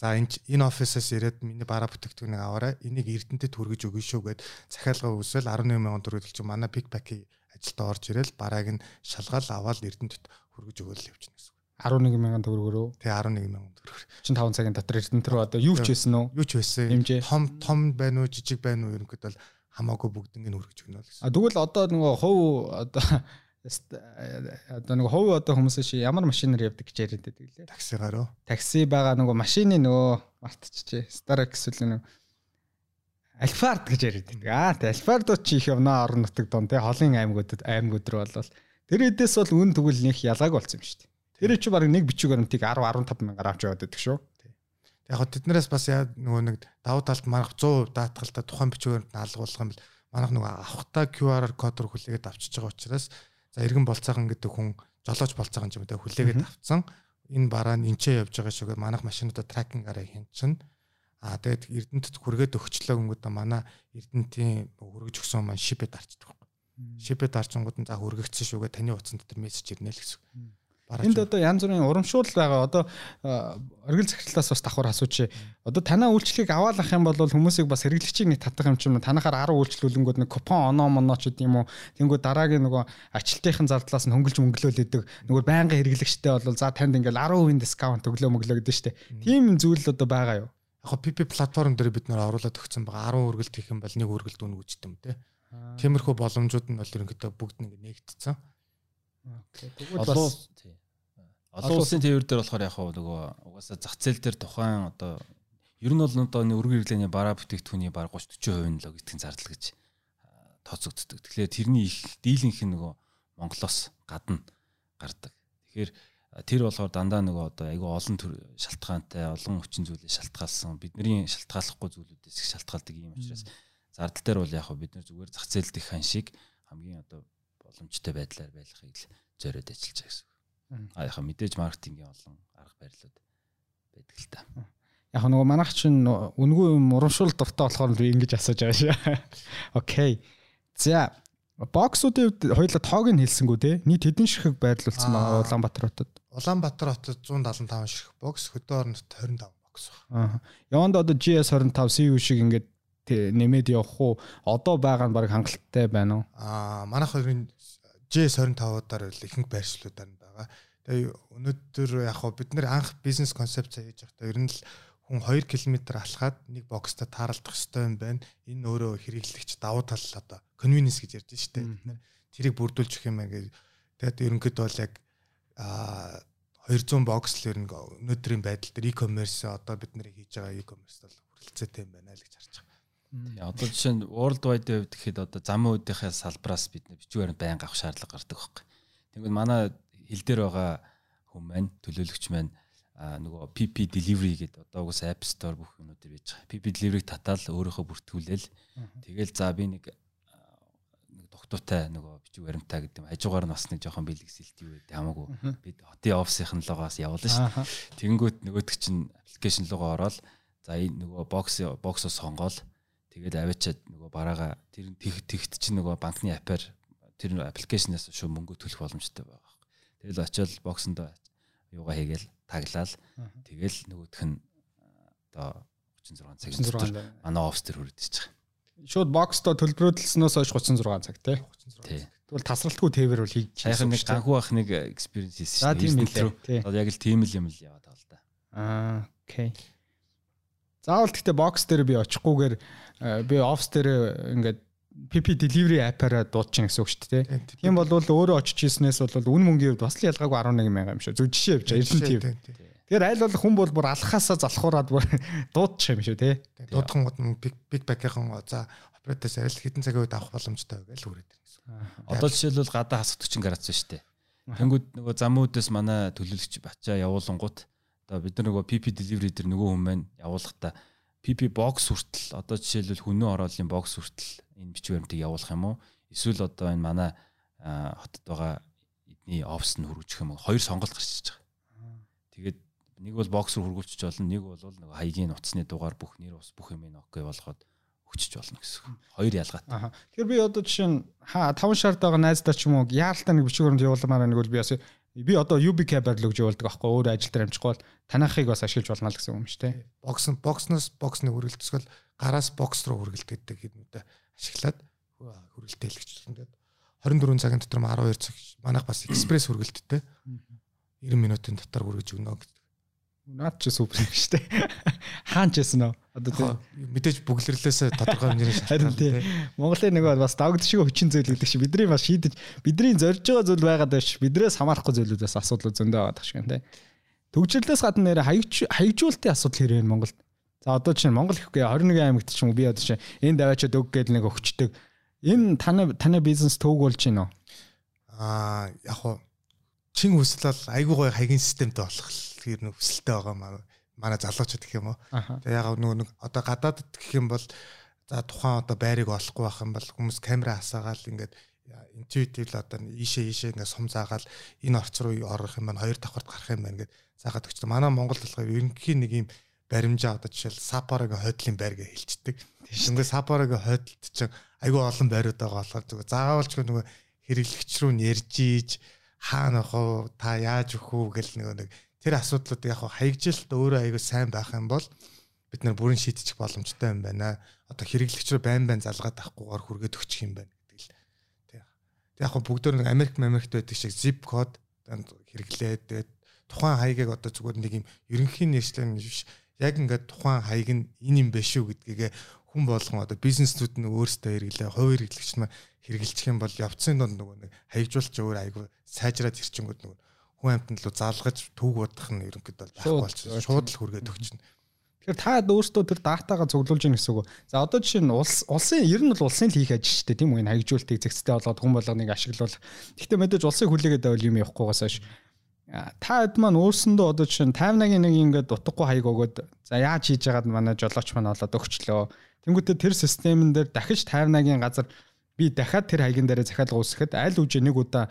За энэ энэ офисоос ирээд миний бараа бүтээгдэхүүнийг аваарай. Энийг Эрдэнэтэд хүргэж өгнө шүү гэд захиалга өгсөөл 11 мянган төгрөг төлж манай пикпаки ажилдаа орж ирэл барааг нь шалгаал аваад Эрдэнэтэд хүргэж өгөөл явчихна гэсэн. 11 мянган төгрөгөөрөө. Тий 11 мянган төгрөг. Чин 5 цагийн дотор Эрдэнэт рүү одоо юу ч хийсэн үү? Юу ч байсан. Том том байна уу, жижиг байна уу ерөнхийдөө хамаагүй бүгднийг хүргэж өгнө гэсэн. А тэгвэл одоо нөгөө хов одоо одоо нэг хувь одоо хүмүүс чи ямар машинаар явдаг гэж яриад байдаг лээ. Таксигаар уу? Такси байгаа нөгөө машины нөгөө мартчихжээ. Stark эсвэл нөгөө Альфард гэж яриад байдаг. Аа тий Альфардууд чи их явнаа орон нутаг донд тий холын аймагуудад аймагуд руу болвол тэр эдээс бол үн тэгвэл нөх ялгааг болсон юм шүү дээ. Тэр чи баг нэг бичиг баримтыг 10 15 мянгаар авч яваад байдаг шүү. Яг хөө тэднээс бас яа нөгөө нэг давуу талд манах 100% даатгалтай тухайн бичиг баримт нь алгуулах юм бэл манах нөгөө авахтаа QR кодоор хүлээгээд авчиж байгаа учраас За иргэн болцоохон гэдэг хүн жолооч болцоохон юм даа хүлээгээд авцсан. Энэ бараа нь энчээ явж байгаа шүүгээ манайх машинуудаа тракингараа хянчин. Аа тэгээд Эрдэнэтэд хүргээд өгчлөө гингүүд манай Эрдэнэтийн хүргэж өгсөн маань шипэд арчдаг. Шипэд арчингууд нь за хүргэгдсэн шүүгээ таны утсан дотор мессеж ирнэ л гэсэн. Энд одоо янз бүрийн урамшуул байгаа. Одоо оргил захирлаас бас давхар асууч. Одоо танаа үйлчлэгийг аваалах юм бол хүмүүсийг бас хэрэглэгчийг нэг татах юм чинь танахаар 10 үйлчлүүлэнгүүд нэг купон оноо моноо ч гэдэг юм уу. Тэнгүү дараагийн нөгөө ажилтныхын зардлаас нь хөнгөлж мөнгөлөөл идэг. Нөгөө байнгын хэрэглэгчтэй бол за танд ингээл 10% дискаунт өглөө мөглөө гэдэг дээ. Тийм зүйл одоо байгаа юу? Яг PP платформ дээр бид нэр оруулаад өгсөн байгаа 10 үргэлт хийх юм бол нэг үргэлт үнэ үжтэм те. Тиймэрхүү боломжууд нь бол ерөнхийдөө бүгд нэг нэгдсэн. Тэгвэл бас Олон улсын тээвэр дээр болохоор яг нөгөө угаасаа зах зээл дээр тухайн одоо ер нь бол одоо өргөн хэрэглээний бараа бүтээгдэхүүний баг 30 40% нь логистикийн зардал гэж тооцогддог. Тэгэхээр тэрний их дийлэнх нь нөгөө Монголоос гадна гардаг. Тэгэхээр тэр болохоор дандаа нөгөө одоо айгүй олон төр шалтгаантай олон хүчин зүйлээ шалтгаалсан бидний шалтгааллахгүй зүйлүүдээс их шалтгаалдаг юм учраас зардал дээр бол яг бид нар зүгээр зах зээлд их хан шиг хамгийн одоо боломжтой байдлаар байлгахыг л зориод ажиллаж байгаа гэсэн. А яхаа мэдээж маркетингийн олон арга барилуд байдаг л та. Яг нөгөө манайх чинь үнгүй юм урамшуул дуртай болохоор би ингэж асууж байгаа шээ. Окей. За боксуудын хувьд хоёулаа тоог нь хэлсэнгүү те. Нийт хэдэн ширхэг байрлуулсан байгаа Улаанбаатар хотод? Улаанбаатар хотод 175 ширхэг бокс, хөдөө оронд 25 бокс байна. Аа. Яванд одоо GS 25 CU шиг ингээд нэмээд явах уу? Одоо байгаа нь баг хангалттай байна уу? Аа, манайх хоёрын GS 25-аар ихэнх байршлуудаар. Тэгээ өнөөдөр яг хоо бид нэр анх бизнес концепц хийж байхдаа ер нь л хүн 2 км алхаад нэг бокстой тааралдах хэрэгтэй юм байна. Энэ өөрөө хэрэглэгч давуу тал одоо convenience гэж ярьж штэ. Бид нэр тэрийг бүрдүүлж өгөх юм аа. Тэгээд ерөнхийдөө бол яг а 200 бокс л ер нь өнөөдрийн байдал дээр e-commerce одоо бид нэр хийж байгаа e-commerce бол хүрэлцээтэй юм байна л гэж харж байгаа. Тэгээ одоо жишээ нь world wide хувьд гэхэд одоо замын үеийнхээ салбараас бид бичгээр байнга авах шаардлага гардаг байхгүй. Тэгвэл манай хил дээр байгаа хүн маань төлөөлөгч маань нөгөө PP delivery гэдэг одоо угс App Store бүх юмнууд дээр байж байгаа. PP delivery татаал өөрөөхөө бүртгүүлээл тэгэл за би нэг нэг тогтуутай нөгөө бичиг баримтаа гэдэг юм. Хажуугаар нь бас нэг жоохон бэлгэсэлт юу гэдэг хамаагүй. Би хотын офисын логоос явуулна шүү. Тэнгүүт нөгөөдөг чинь аппликейшн логоо ороод за энэ нөгөө бокс боксоо сонгоол тэгээд аваачаад нөгөө бараага тэр тэгт чинь нөгөө банкны апаар тэр аппликейшнээс шүү мөнгө төлөх боломжтой байгаа. Тэгэл очиод боксонд юугаа хийгээл таглал. Тэгэл нөгөөх нь одоо 36 цаг дотор манай офс төр хүрээд ич байгаа. Шууд боксто төлбөрөөдлснөөс хойш 36 цаг тий. Тэгвэл тасралтгүй тээвэр бол хийж чийсэн. Яг нэг ганхуу ах нэг экспириенс хийсэн шүү дээ. Одоо яг л тийм л юм л яваад байгаа л да. Аа, окей. Заавал гэхдээ бокс дээр би очихгүйгээр би офс дээр ингээд PP delivery app-аараа дуудчихын гэсэн үг шүү дээ. Тийм бол өөрөө очиж хийснээс бол үн мөнгөний хувьд бас л ялгаагүй 11 мянга юм шүү. Зөв жишээ явж байгаа. 90 тийм. Тэгэхээр аль болох хүн бол бүр алхахаасаа залхуураад бүр дуудчих юм шүү тий. Дуудхан гот big back-ийн за операторс арил хитэн цагийн үед авах боломжтой гэж хүрээд ирнэ гэсэн. Одоо жишээлбэл гадаа хас 40 градус шүү дээ. Тэнгүүд нөгөө замын үдээс манай төлөөлөгч бачаа явуулангууд одоо бид нар нөгөө PP delivery дээр нөгөө маань явуулахдаа PP box хүртэл одоо жишээлбэл хүнөө ороолын box хүртэл энэ бичиг баримтыг явуулах юм уу? Эсвэл одоо энэ манай хотод байгаа эдний офс нь хөргөжих юм уу? Хоёр сонголт гарч иж байгаа. Тэгээд нэг бол box руу хөргүүлчих болно, нэг бол нэг хаягийн утасны дугаар бүх нэр ус бүх юм ин окей болгоод өгчөж болно гэсэн. Хоёр ялгаатай. Тэгэхээр би одоо жишээ нь ха 5 шаард байгаа найздаа ч юм уу яаралтай нэг бичиг баримт явуулмаар нэг бол би бас би одоо UB cable гэж явуулдаг аахгүй өөр ажил дээр амжихгүй бол танахыг бас ашиглаж болно л гэсэн юм шүү дээ. Бокс боксноос боксны хүргэлцгэл гараас бокс руу хүргэлдэгдэг юмудаа ашиглаад хүргэлтэй л гэж ингээд 24 цагийн дотор 12 цаг манайх бас экспресс хүргэлттэй 90 минутын дотор хүргэж өгнө гэдэг. Наад ч супер юм шүү дээ. Хаан ч ясан нөө. Одоо тийм мэдээж бүглэрлээс тодорхой хэмжээний шалтгаан тийм. Монголын нөгөө бас давгд шиг хүчин зүйл гэдэг шиг бидний бас шийдэж бидний зорж байгаа зүйл байгаад байна ш. Бидрээс хамаарахгүй зүйлүүдээс асуудал зөндөө байгаа шиг тийм. Төгжрлөөс гадна нэр хаягч хаягжуулалтын асуудал хэрэг Монголд. За одоо чинь Монгол ихгүй 21 аймагт ч юм уу би одоо чинь энэ даваачаад өг гэдэг нэг өгчдөг. Энэ таны таны бизнес төвөг болж уу? Аа яг хуу чин хүсэл бол айгүй гоё хаягийн системтэй болох тэр нэг хүсэлтэй байгаа маа манай залуучууд гэх юм уу. Тэгээ яг нөгөө нэг одоо гадаадд гэх юм бол за тухайн одоо байрыг олохгүй байх юм бол хүмүүс камера хасаагаал ингээд intuitive одоо ийшээ ийшээ ингээд сум заагаал энэ орц руу орох юм байна хоёр давхарт гарах юм байна гэд заагаад өгч. Манай Монгол болохоор ерөнхийн нэг юм баримжаа одоо жишээл Сапарагийн хойдлын байр гэж хэлцдэг. Тийшээ Сапарагийн хойдолд чинь айгүй олон байрууд байгаа болохоор зүгээр заавалч нөгөө хэрэглэгч рүү нэрж ийж хаана ах та яаж өгөх үү гэл нөгөө нэг тэр асуудлууд яг хаягжилт өөрөө айгүй сайн байх юм бол бид нар бүрэн шийдчих боломжтой юм байна. Одоо хэрэглэгч рүү байн байн залгаад авахгүйгээр хүргээд өгчих юм байна гэдэг л. Тэг. Яг бүгдөө нэг Америк Америкт байдаг шиг zip код хэрэглээд тэгээд тухайн хаягийг одоо зүгээр нэг юм ерөнхийн нэршлэн биш яг ингээд тухайн хаяг нь энэ юм биш үү гэдгийг хүн болгон одоо бизнесүүд нь өөрсдөө хэрэглээ хувь хэрэглэгч нь хэрэгжилчих юм бол явцын донд нөгөө нэг хаягжуулч өөр айгүй сайжраад ирчингүүд нөгөө хүн амтнд лу залгаж түүг бодох нь ерөнхийдөө байхгүй болчихсон шууд л хүргээд өгчнө Тэгэхээр та өөрсдөө тэр датагаа цуглуулж гин гэсэн үг. За одоо жишээ нь улс улсын ер нь бол улсын л хийх ажил шүү дээ тийм үү? Энэ хаягжуултыг зэгцтэй болоод хүн болгоныг ашиглуул. Гэхдээ мэдээж улсыг хүлээгээд байвал юм явахгүйгаас хойш та хэд маань өөрсөндөө одоо жишээ нь 58-гийн нэг ингээд утгагүй хаяг өгөөд за яаж хийж яагаад манай жолооч маань олоод өгчлөө. Тэнгүүтээ тэр системэн дээр дахиж 58-гийн газар би дахиад тэр хаягн дээр захиалга үүсгэхэд аль үжи нэг удаа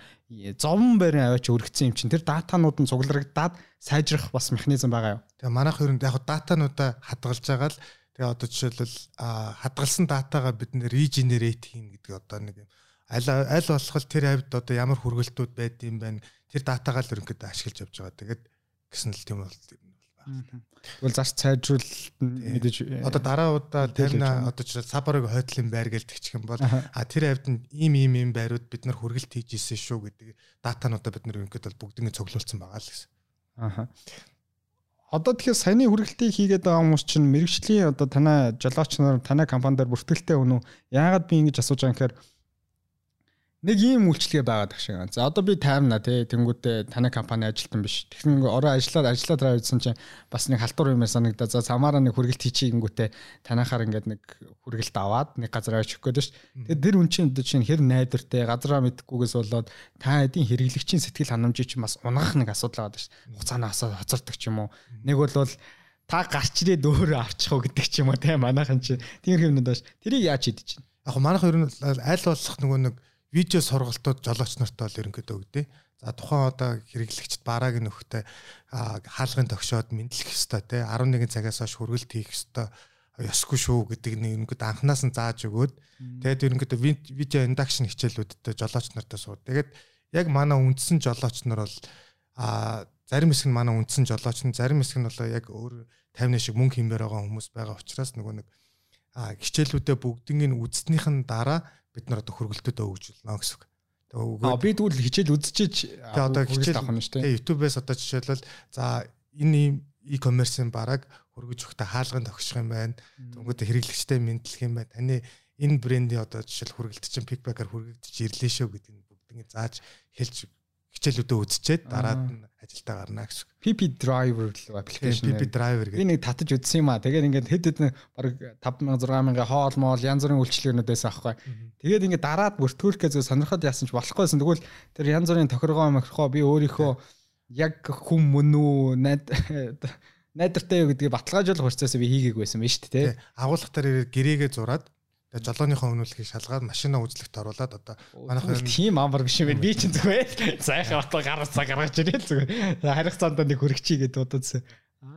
зовн байрын аваач өргөцсөн юм чинь тэр датанууд нь цуглардаад сайжрах бас механизм байгаа юу. Тэгээ манайх ер нь яг датануудаа хадгалж байгаа л тэгээ одоо жишээлбэл хадгалсан датагаа бид нэр реженерейт хийн гэдэг одоо нэг юм аль аль болох тэр хавьд одоо ямар хүргэлтүүд байд юм байна тэр датагаа л ерөнхийдөө ашиглаж явж байгаа. Тэгээд гэсэн л тийм бол. Тэгвэл зарц сайжруулалт мэдээж одоо дараа удаа тавина одоо ч сабарыг хойдлын байр гэж тэгчих юм бол а тэр хавьд нь ийм ийм ийм байрууд бид нар хүргэлт хийж исэн шүү гэдэг датануудаа бид нар ерөнхийдөө бүгднийг цуглуулсан байгаа л гэсэн. Аха. Одоо тэгэхээр саяны хүргэлтийг хийгээд байгаа хүмүүс чинь мэрэгчлийн одоо танай жолооч нар танай компанидаар бүртгэлтэй өнөө яагаад би ингэж асууж байгаа юм гэхээр нэг ийм үйлчлэгээ байгаад тах шиг. За одоо би таймна тий тэнгүүтээ таны компани ажилтан биш. Тэгсэн ороо ажиллаад ажиллаад тавьсан чинь бас нэг халтур юмэр санагдаа. За цамаараа нэг хүргэлт хийчихэнгүүтээ танахаар ингээд нэг хүргэлт аваад нэг газар очих гээд ш. Тэгээд тэр үн чинь одоо чинь хэр найдвартай газараа мэдхгүйгээс болоод та эдийн хэрэглэгчийн сэтгэл ханамжийг чинь бас унгах нэг асуудал байгаа ш. Хуцаанаа хоцордог ч юм уу. Нэг бол та гарч ирээд өөрөө авчих уу гэдэг ч юм уу тий манайхан чинь тийм юмнууд бааш. Тэрийг яаж хийдэж чинь. Яг манайх ер нь аль болох нөгөө нэг видео сургалтууд жолооч нартай бол ерөнхийдөө өгдөө. За тухайн одоо хэрэглэгчд барааг нөхөтэй хаалгын тогшоод мэдлэх ёстой те 11 цагаас хойш хүргэлт хийх ёстой ёсгүй шүү гэдэг нэг ерөнхийдөө анханаас нь зааж өгөөд тэгээд ерөнхийдөө видео индакшн хичээлүүдтэй жолооч нартай сууд. Тэгээд яг манай үндсэн жолооч нар бол а зарим хэсэг нь манай үндсэн жолооч нь зарим хэсэг нь бол яг өөр 50 шиг мөнгө хэмээр байгаа хүмүүс байгаа учраас нөгөө нэг хичээлүүдээ бүгднийг үзснийх нь дараа бид нар одоо хөргөлтөд өгжүүлнэ гэсэн үг. Аа би тэгвэл хичээл үзчихэж тэгээ одоо хичээл авах нь шүү дээ. YouTube-ээс одоо жишээлбэл за энэ e-commerce-ийн бараг хөргөж өгөхтэй хаалганд тогших юм байна. Тэнгүүд хэрэглэгчтэй мэдлэх юм байна. Таны энэ брендийн одоо жишээл хөргөлт чинь пикбакаар хөргөгдөж ирлээ шүү гэдэг нь бүгднийг зааж хэлж хичээлүүдээ үзчихэд дараад нь ажилдаа гарна гэсэн. PP driver л аппликейшн. PP driver гэдэг. Би нэг татаж үзсэн юм аа. Тэгээд ингээд хэд хэдэн баг 5000 6000 хоол моол янз бүрийн үйлчлэгнүүдээс авахгүй. Тэгээд ингээд дараад бүртгүүлэхээ зөв сонирхоод яасан ч болохгүйсэн. Тэгвэл тэр янз бүрийн тохиргоо мохиргоо би өөрийнхөө яг хүм мөн үү найдартай юу гэдгийг баталгаажуулах процесс би хийгээгүй байсан биз дээ. Агуулгах дээр гэрээгээ зураад Тэгээ жолооныхоо өнүүлгийг шалгаад машина үзлэгт оруулаад одоо манайх тийм амар биш юм би чинь зүгээр сайхан отоо гаргаж цаг гаргаж ирээл зүгээр харигцаанд нэг хөрөгчий гэдээ бодсон.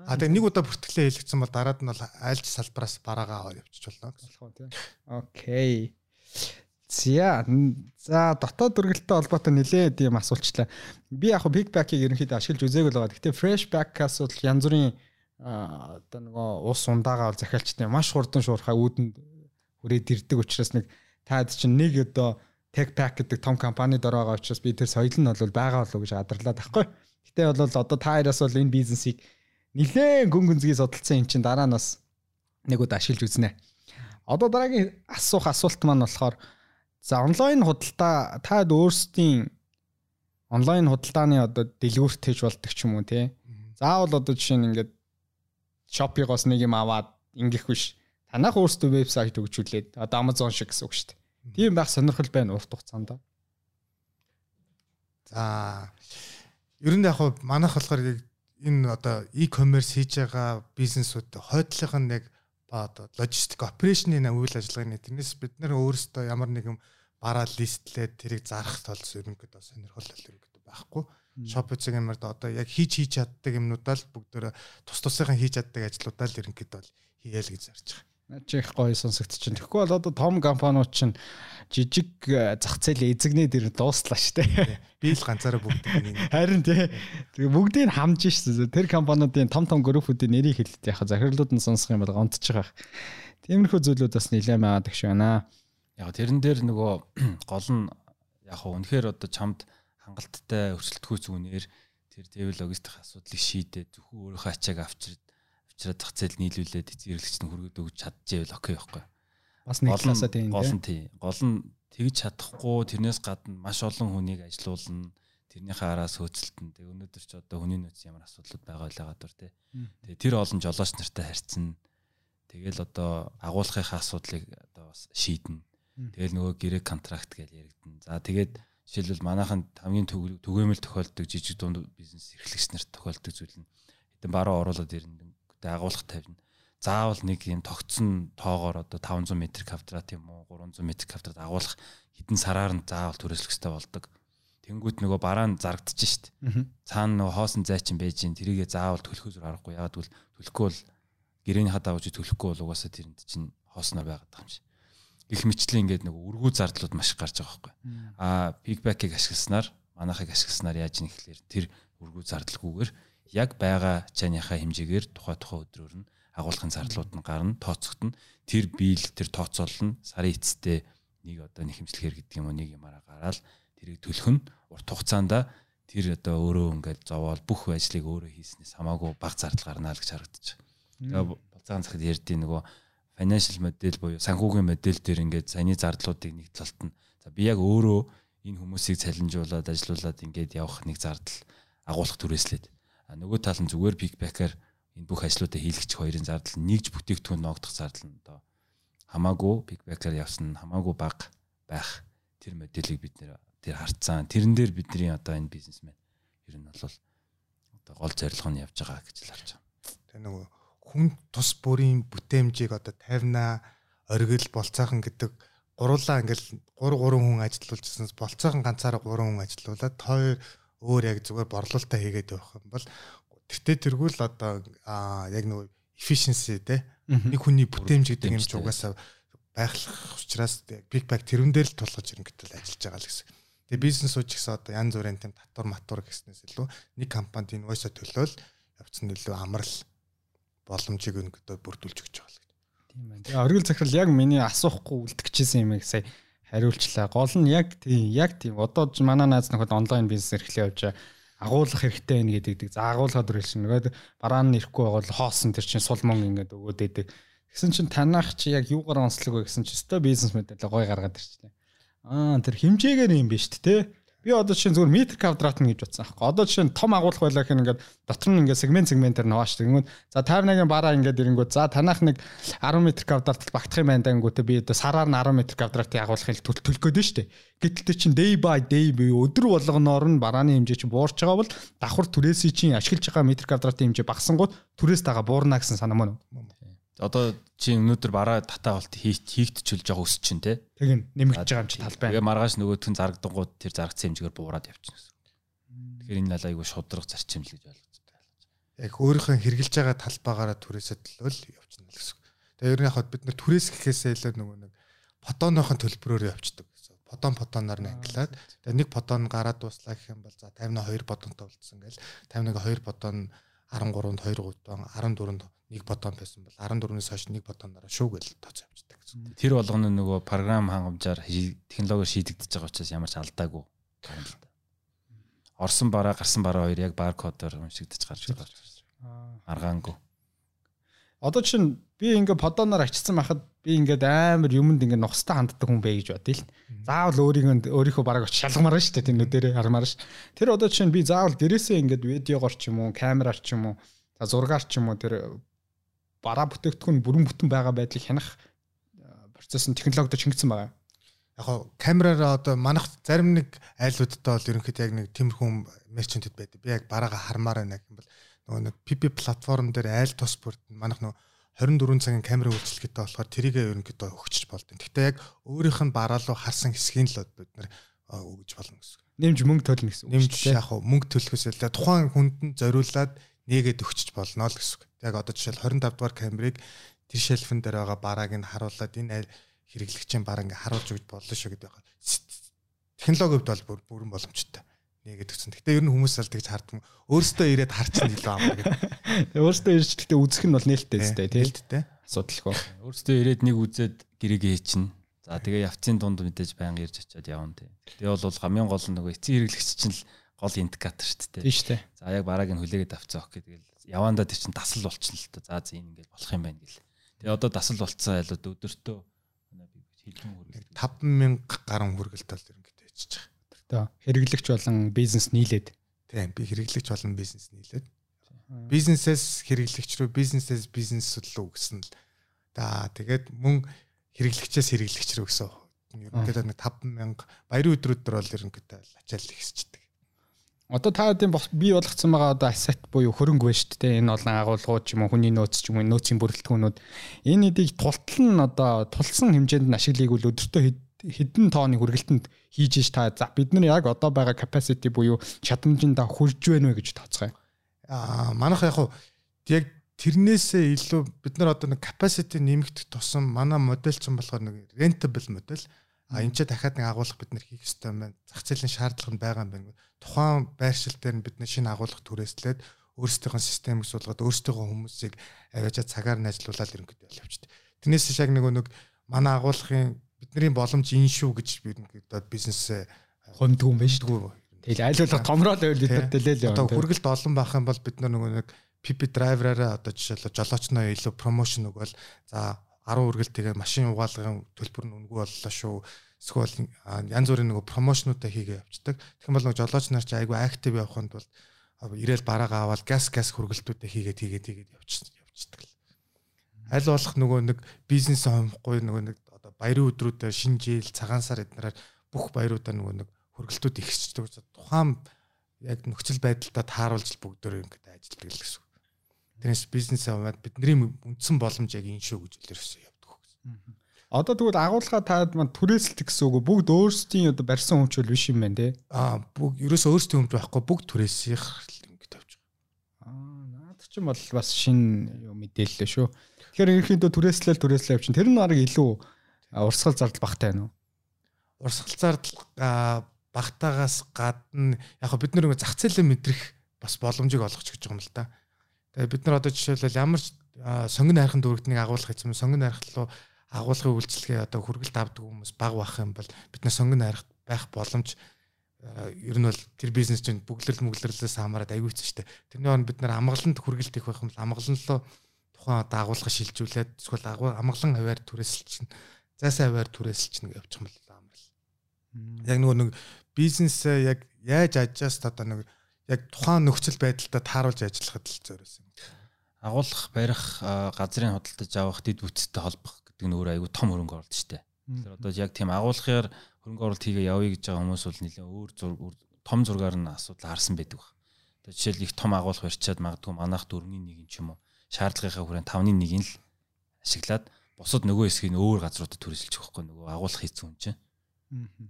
А тэгээ нэг удаа бүртгэлээ хэлгэсэн бол дараад нь бол айлч салбараас бараагаа явчих болно. Окей. За за дотоод дүргэлттэй холбоотой нэлээд юм асуулчлаа. Би яг big back-ийг ерөнхийдөө ашиглаж үзээгүй л байгаа. Гэтэ fresh back-аас бол янз бүрийн одоо нөгөө ус ундаагаа захиалчтай маш хурдан шуурхаа үүдэнд хүрээд ирдэг учраас нэг таад чинь нэг одоо tech pack гэдэг том компанид ороо байгаа учраас би тэр соёл нь бол байгаа болов гэж гадарлаад байхгүй. Гэтэ бол одоо та хоёроос бол энэ бизнесийг нилээн гүн гүнзгий судалсан юм чинь дараа нь бас нэг удаа ашиглаж үзнэ. Одоо дараагийн асуух асуулт маань болохоор за онлайн худалдаа та өөрсдийн онлайн худалдааны одоо дэлгүүрт хийж болдог ч юм уу тий. Заавал одоо жишээ нь ингээд Shopee-гоос нэг юм аваад ингэх биш. Танах өөрсдөө вебсайт өгчүүлээд одоо Amazon шиг гэсэн үг шүү дээ. Тийм байх сонирхол байна урт хугацаанд. За ер нь яг хуу манайх болохоор энэ одоо e-commerce хийж байгаа бизнесүүд хойдлынх нь яг одоо логистик операшны үйл ажиллагааны тэрнээс бид нэр өөрсдөө ямар нэгэн бараа листлээд тэрийг зарах тул ерөнхийдөө сонирхол ерөнхийдөө байхгүй. Shop үзэг юмар одоо яг хийж хийж чаддаг юмнуудаа л бүгдөө тус тусынхаа хийж чаддаг ажлуудаа л ерөнхийдөө хийгээл гэж зарж байгаа. Наач их гоё сонсогдож чинь. Тэгэхгүй бол одоо том компаниуд чинь жижиг э, зах зээл эзэгнээд ир дууслаа штэ. Би л ганцаараа бүгд Харин тий. Тэгээ бүгдийг хамж штэ. Тэр компаниудын том том группүүдийн нэрийг хэлээд яхаа захирлууд нь сонсох юм бол гомдож байгаа. Тиймэрхүү зүйлүүд бас нэлээд гэх шиг байна. Яг тэрэн дээр нөгөө гол нь яг хөө үнэхээр одоо чамд хангалттай өрсөлдөхүй зүгнээр тэр дэвэл логистик асуудлыг шийдээ зөвхөн өөрийнхөө ачааг авчирд авчирад зах зээл нийлүүлээд эзэрлэгч нь хүргээд өгч чадчихвэл окей байхгүй. Бас нэг талаасаа тийм гол нь тий. Гол нь тэгж чадахгүй тэрнээс гадна маш олон хүнийг ажилуулна тэрнийхээ араас хөөцөлтөн. Тэг өнөөдөр ч одоо хүний нөөц ямар асуудлууд байгаа байлаа гадар тий. Тэгээ тэр олон жолооч нартай харьцсан. Тэгэл одоо агуулгынхаа асуудлыг одоо бас шийднэ. Тэгэл нөгөө гэрээ контракт гэж яригдана. За тэгээд жишээлбэл манайхан хамгийн түгээмэл тохиолдог жижиг дунд бизнес эрхлэгч нарт тохиолдог зүйл нь хэдэн баруун оруулаад ирнэ. Гэдэг агуулга тавина. Заавал нэг юм тогтсон тоогоор одоо 500 м квадрат юм уу 300 м квадрат агуулах хэдэн сараар нь заавал түрээслэх хэрэгтэй болдог. Тэнгүүт нөгөө бараа нь зарагдчих штт. Цаана нөгөө хоосон зайчин байж ин тэрийгэ заавал төлөхөө зүр аргагүй. Ягаад гэвэл төлөхгүй бол гэрээнийхаа давж төлөхгүй бол угаасаа тэрэнд чинь хоосноо байгаад байгаа юм шиг их мэтчлийн ингээд нэг үргүү зардлууд маш гарч байгаа байхгүй. Аа пикбэкийг ашигласнаар манахыг ашигласнаар яаж нэхлээр тэр үргүү зардлгүйгээр яг байгаа чаныхаа хэмжээгээр тухай тухай өдрөөр нь агуулгын зардлууд нь гарна, тооцогдно. Тэр биел тэр тооцоолно сарын эцэстээ нэг одоо нэг хэмжлэхэр гэдэг юм уу нэг юмараа гараад тэрийг төлөх нь урт хугацаанд тэр одоо өөрөө ингээд зовоол бүх ажлыг өөрөө хийснээс хамаагүй баг зардал гарна л гэж байгаа. Тэгээ болцаан захад ярьдیں۔ нөгөө financial модель буюу санхүүгийн модель дээр ингээд саяны зардлуудыг нэг талт нь за би яг өөрөө энэ хүмүүсийг цалинжуулаад ажилуулад ингээд явах нэг зардал агуулах түрээслээд нөгөө тал нь зүгээр пикбэкер энэ бүх ажлуудаа хийлгэж хоёрын зардал нэгж бүтээгдэхүүн ноогдох зардал нь одоо хамаагүй пикбэкер явсан хамаагүй бага байх тэр модельийг бид нэр тэр харцсан тэрэн дээр бидний одоо энэ бизнесмен ер нь бол одоо гол зорилго нь явж байгаа гэж л харж байгаа. Тэгээ нөгөө хүн тус бүрийн бүтээмжийг одоо тавина оргил болцоохон гэдэг гурлаа ингээл 3 3 хүн ажиллуулжсанс болцоохон ганцаараа 3 хүн ажиллуулад хоёр өөр яг зүгээр борлуулалтаа хийгээд явах юм бол тэртээ тэргүүл одоо яг нөгөө efficiency те нэг хүний бүтээмж гэдэг юм чи угаасаа байхлах учраас big bag тэрэн дээр л тулгаж ирэнгөтөл ажиллаж байгаа л гэсэн. Тэгээ бизнес ууч гэсэн одоо янз бүрийн тийм татвар матур гэснээс илүү нэг компанид инвойсо төлөөл явцсан илүү амрал боломжийг өнгөдөө бүрдүүлж өгч байгаа л гэдэг. Тийм байна. Тэгээ оргил захирал яг миний асуухгүй үлдчихсэн юм яг сая хариулчлаа. Гол нь яг тийм яг тийм одоо манай наац нөхөд онлайн бизнес эрхлээ явж агуулгах хэрэгтэй байна гэдэг. За агуулгаад үргэлжлэн нөгөө бараа нь ирэхгүй бол хоосон тэр чинь сул мөн ингээд өгөөд идэг. Тэгсэн чинь танах чи яг юугаар онцлог вэ гэсэн чинь өстой бизнес модель гой гаргаад ирчихлээ. Аа тэр хэмжээгээр юм биш үү те Би одоо чинь зүгээр метр квадрат нь гэж бодсон аахгүй. Одоо чинь том агуулга байлаа гэх ингээд дотор нь ингээд сегмент сегментээр нугаашдаг. Ингээд за 51-ийн бараа ингээд ирэнгүүт за танах нэг 10 метр квадрат багтах юм байна дангүүтээ би одоо сараар нь 10 метр квадратын агуулгыг төлөх гээд нь штэ. Гэтэл чинь day by day би өдөр болгоноор нь барааны хэмжээ чинь буурч байгаа бол давхар түрээсийн чинь ашиглаж байгаа метр квадратын хэмжээ багсангууд түрээс дагаа буурна гэсэн санаа мөн одоо чи өнөөдөр бараа татаа болт хийгдчихүүлж байгаа өс чинь те. Тэг нэмэгдэж байгаа юм чи тал байна. Тэгээ маргааш нөгөөдх нь зарагдангууд тэр зарагдсан хэмжээгээр буураад явчихна гэсэн. Тэгэхээр энэ лал айгүй шудраг зарчим л гэж ойлгож байна. Яг өөрийнхөө хэрглэж байгаа талбаагаараа түрээсээ төлөөл явчихна л гэсэн. Тэгээ ер нь яг бид нар түрээс гэхээсээ илүү нөгөө нэг фотоныхон төлбөрөөр явчихдаг гэсэн. Фотон фотоноор нь ангилаад тэгээ нэг фотон гараад дуслаа гэх юм бол за 52 фотонтой болцсон гээл 51 2 фотон 13-нд 2 фотон 14-нд нэг бодон байсан бол 14-өөс хойш нэг бодоноор шүү гэл тооцоо гэсэн. Тэр болгоно нөгөө програм хангамжаар технологиор шийдэгдэж байгаа учраас ямар ч алдаагүй. Орсон бараа гарсан бараа хоёр яг баркодоор уншигдаж гарч байгаа. Аргаангүй. Одоо чинь би ингээ подоноор ачсан байхад би ингээд амар юмд ингээ нухстай ханддаг хүн бэ гэж бодъё л. Заавал өөрийгөө өөрийнхөө бараг очиж шалгамаар шүү дээ тийм нүдэрээ хармаар ш. Тэр одоо чинь би заавал дээрээсээ ингээд видеогоор ч юм уу, камераар ч юм уу, за зургаар ч юм уу тэр бараа бүтээгдэхүүн бүрэн бүтэн байгаа байдлыг хянах процесс нь технологид шингэсэн байгаа. Яг гоо камераар одоо манах зарим нэг айлуудтай бол ерөнхийдөө яг нэг тиймэрхүү мерчентэд байдаг. Би яг бараага хармаар байна гэх юм бол нөгөө нэг PP платформ дээр айл тус бүрд манах нөгөө 24 цагийн камера үйлчлэгээтэй болохоор тэрийг ерөнхийдөө өгчөж болдсон. Гэхдээ яг өөрийнх нь бараа руу харсан хэсгийг л бид нэр өгж болно гэсэн. Нэмж мөнгө төлнө гэсэн. Нэмж яг хөө мөнгө төлөхөөс л тухайн хүнд нь зориулаад нээгээд өгчөж болно л гэсэн. Яг одоо жишээл 25 дугаар камерыг тэр шелфэн дээр байгаа барааг нь харуулад энэ хэрэглэгчийн бараа ингээ харуулж өгд болно шүү гэдэг байгаа. Технологи хувьд бол бүрэн боломжтой нэгэд өгсөн. Гэтэ ер нь хүмүүс аль тэгж хардсан. Өөрөөсөө ирээд харчин илүү ам гэдэг. Өөрөөсөө ирж гэхдээ үзэх нь бол нээлттэй зү тийм асуудалгүй. Өөрөөсөө ирээд нэг үзээд гэрээгээ хийчин. За тэгээ явцын дунд мэдээж байнга ирж очиод явна тийм. Тэгээ бол хамгийн гол нь нөгөө эцсийн хэрэглэгч чинь л гол индикатор шүү дээ. Тийм шүү дээ. За яг барааг нь хүлээгээд авцсан өх гэдэг л явандаа тэр чинь дасал болчихно л та. За зэ энэ ингээд болох юм байна гэл. Тэгээ одоо дасал болцсон айлууд өдөртөө хэдэн хүргэлт 5000 гаруй хүргэлт бол ерөнхийдөө байгаа. Одоо хэрэглэгч болон бизнес нийлээд. Тийм би хэрэглэгч болон бизнес нийлээд. Бизнесээс хэрэглэгч рүү, бизнесээс бизнес рүү гэсэн л. За тэгээд мөн хэрэглэгчээс хэрэглэгч рүү гэсэн. Ерөнхийдөө нэг 5000 баярын өдрүүдээр бол ерөнхийдөө ачаал ихсчдэг. Одоо та хэдийн бий болгоцсон байгаа одоо asset буюу хөрөнгө байна шүү дээ. Энэ олон агуулгууд ч юм уу хүний нөөц ч юм уу нөөцийн бүрэлдэхүүнүүд энэ эдийг тултал нь одоо тулсан хэмжээнд нь ашиглыг бол өдөртөө хэдэн тооны хүргэлтэнд хийж ш та за бид нар яг одоо байгаа capacity буюу чадамжинда хүрж байна вэ гэж тооцгоё. Аа манайх яг яг тэрнээсээ илүү бид нар одоо нэг capacity нэмэгдэх тусам манай модель ч юм болохоор нэг rentable модель а энэ ч дахиад нэг агуулга бид нар хийх хэрэгтэй байна. Зах зээлийн шаардлага нь байгаа юм байна. Тухайн байршил дээр нь бид нар шинэ агуулга түрээслээд өөрсдийнхөө системийг суулгаад өөрсдийнхөө хүмүүсийг аваачаа цагаар нь ажилуулаад ерөнхийдөө явчихдаг. Тэрнээс яг нэг нэг манай агуулгын бидний боломж энэ шүү гэж би ингээд бизнесээ хомдгүй юм байна шүү дээ. Тэгэл айлуулга томроо л байвал бид дэлэл яваа. Одоо хүргэлт олон байх юм бол бид нөгөө нэг PP драйвераараа одоо жишээлбэл жолоочноо илүү промошн өгвөл за 10 үргэлт тэгээ машин угаалгын төлбөр нь үнгүй боллоо шүү. Эсвэл янз бүрийн нөгөө промошнуудаа хийгээ явцдаг. Тэгэх юм бол нөгөө жолооч нар чи айгүй актив яваханд бол ирээл бараагаа аваад газ газ хүргэлтүүдээ хийгээд хийгээд хийгээд явцдаг. Аль болох нөгөө нэг бизнес хомхгүй нөгөө нэг баярын өдрүүдэд шинэ жил цагаан сар эднэрээр бүх баяруудаа нөгөө нэг хөргөлтүүд ихсчдэг. Тухайн яг нөхцөл байдалтай тааруулж бүгдөө ингээд ажилладаг л гэсэн. Тэрнээс бизнес аваад бидний үндсэн боломж яг энэ шүү гэж илэрсэн явдаг гэсэн. Одоо тэгвэл агуулга та маань түрээсэлт гэсэн үг бүгд өөрсдийн одоо барьсан өмчөл биш юм байна те. Аа бүгд ерөөсөө өөрсдийн өмч байхгүй бүгд түрээсийнх ингээд тавьж байгаа. Аа наад чинь бол бас шинэ мэдээлэл шүү. Тэгэхээр ерөнхийдөө түрээслэл түрээслэл авчин тэр нь баг илүү урсгал зардал багтай байна уу? Урсгал зардал багтаагаас гадна яг бид нар зах зээлээ мэдрэх бас боломжийг олгож гэж байгаа юм л да. Тэгээ бид нар одоо жишээлбэл ямар сонгон хайрхан дүүрэгтнийг агуулгах гэсэн сонгон хайрхал руу агуулгын үйлчлэгээ одоо хүргэлт авдаг хүмүүс баг бах юм бол бид нар сонгон хайрхад байх боломж ер нь бол тэр бизнес чинь бүглэрэл мүглэрлээс хамаарат шүү дээ. Тэрний он бид нар амгаланд хүргэлт их байх юм бол амгалан руу тухайн одоо агуулга шилжүүлээд эсвэл амгалан хаваар түрээсэлчин зайсан аваар түрээсэлж нэг явчих юм бол амарл. Яг нөгөө нэг бизнесээ яг яаж ажиаст одоо нэг яг тухайн нөхцөл байдалтай тааруулж ажиллахад л зориулсан юм. Агуулах, барих, газрын худалдаж авах, дэд бүтцтэй холбох гэдэг нь өөр айгүй том хөрөнгө оруулалт шүү дээ. Тэгэхээр одоо яг тийм агуулгахаар хөрөнгө оруулалт хийгээ явъя гэж байгаа хүмүүс бол нэлээ өөр том зургаар нь асуудал харсан байдаг баг. Одоо жишээл их том агуулга барьчаад магадгүй манайх 4-ийн 1 ч юм уу шаардлагынхаа хүрээнд 5-ын 1-ийг л ашиглаад бусад нөгөө хэсгийг өөр газруудад түрээсэлж өгөхгүй нөгөө агуулах хийцэн хүн чинь.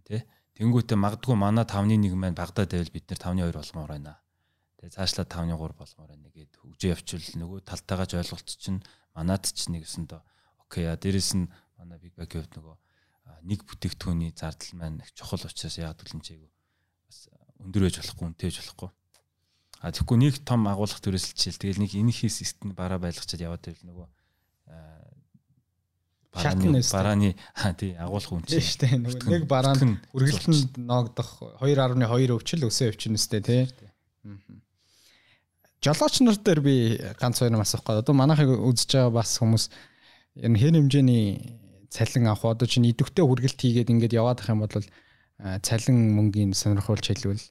Тэ? Тэнгүүтээ магадгүй манай 5-ны 1 маань Багдад байвал бид нэр 5-ны 2 болмоор байна. Тэгээ цаашлаа 5-ны 3 болмоор байна гэд хөгжөө явчвал нөгөө талтайгаж ойлголт чинь манад ч нэгсэн доо окей а дээрэс нь манай Big Bag-ийн хувьд нөгөө нэг бүтээгдэхүүний зардал маань их чухал учраас яг төлөнчэйг бас өндөр байж болохгүй үнэтэй байж болохгүй. А тэгэхгүй нэг том агуулгах төрөсөлчил тэгэл нэг энэ хийс систем бараа байлгачаад яваад байвал нөгөө барааны барааны тий агуулах үн чинь шүү дээ. Нэг бараанд үргэлжлэн ноогдох 2.2 өвчл өсөө өвчин өстэй тий. жолооч нар дээр би ганц хоёр юм асуух гээд одоо манайхыг үзэж байгаа бас хүмүүс ер нь хэн хэмжээний цалин авах одоо чинь идэвхтэй хүргэлт хийгээд ингээд яваад ах юм бол цалин мөнгөний сонирхолж хэлвэл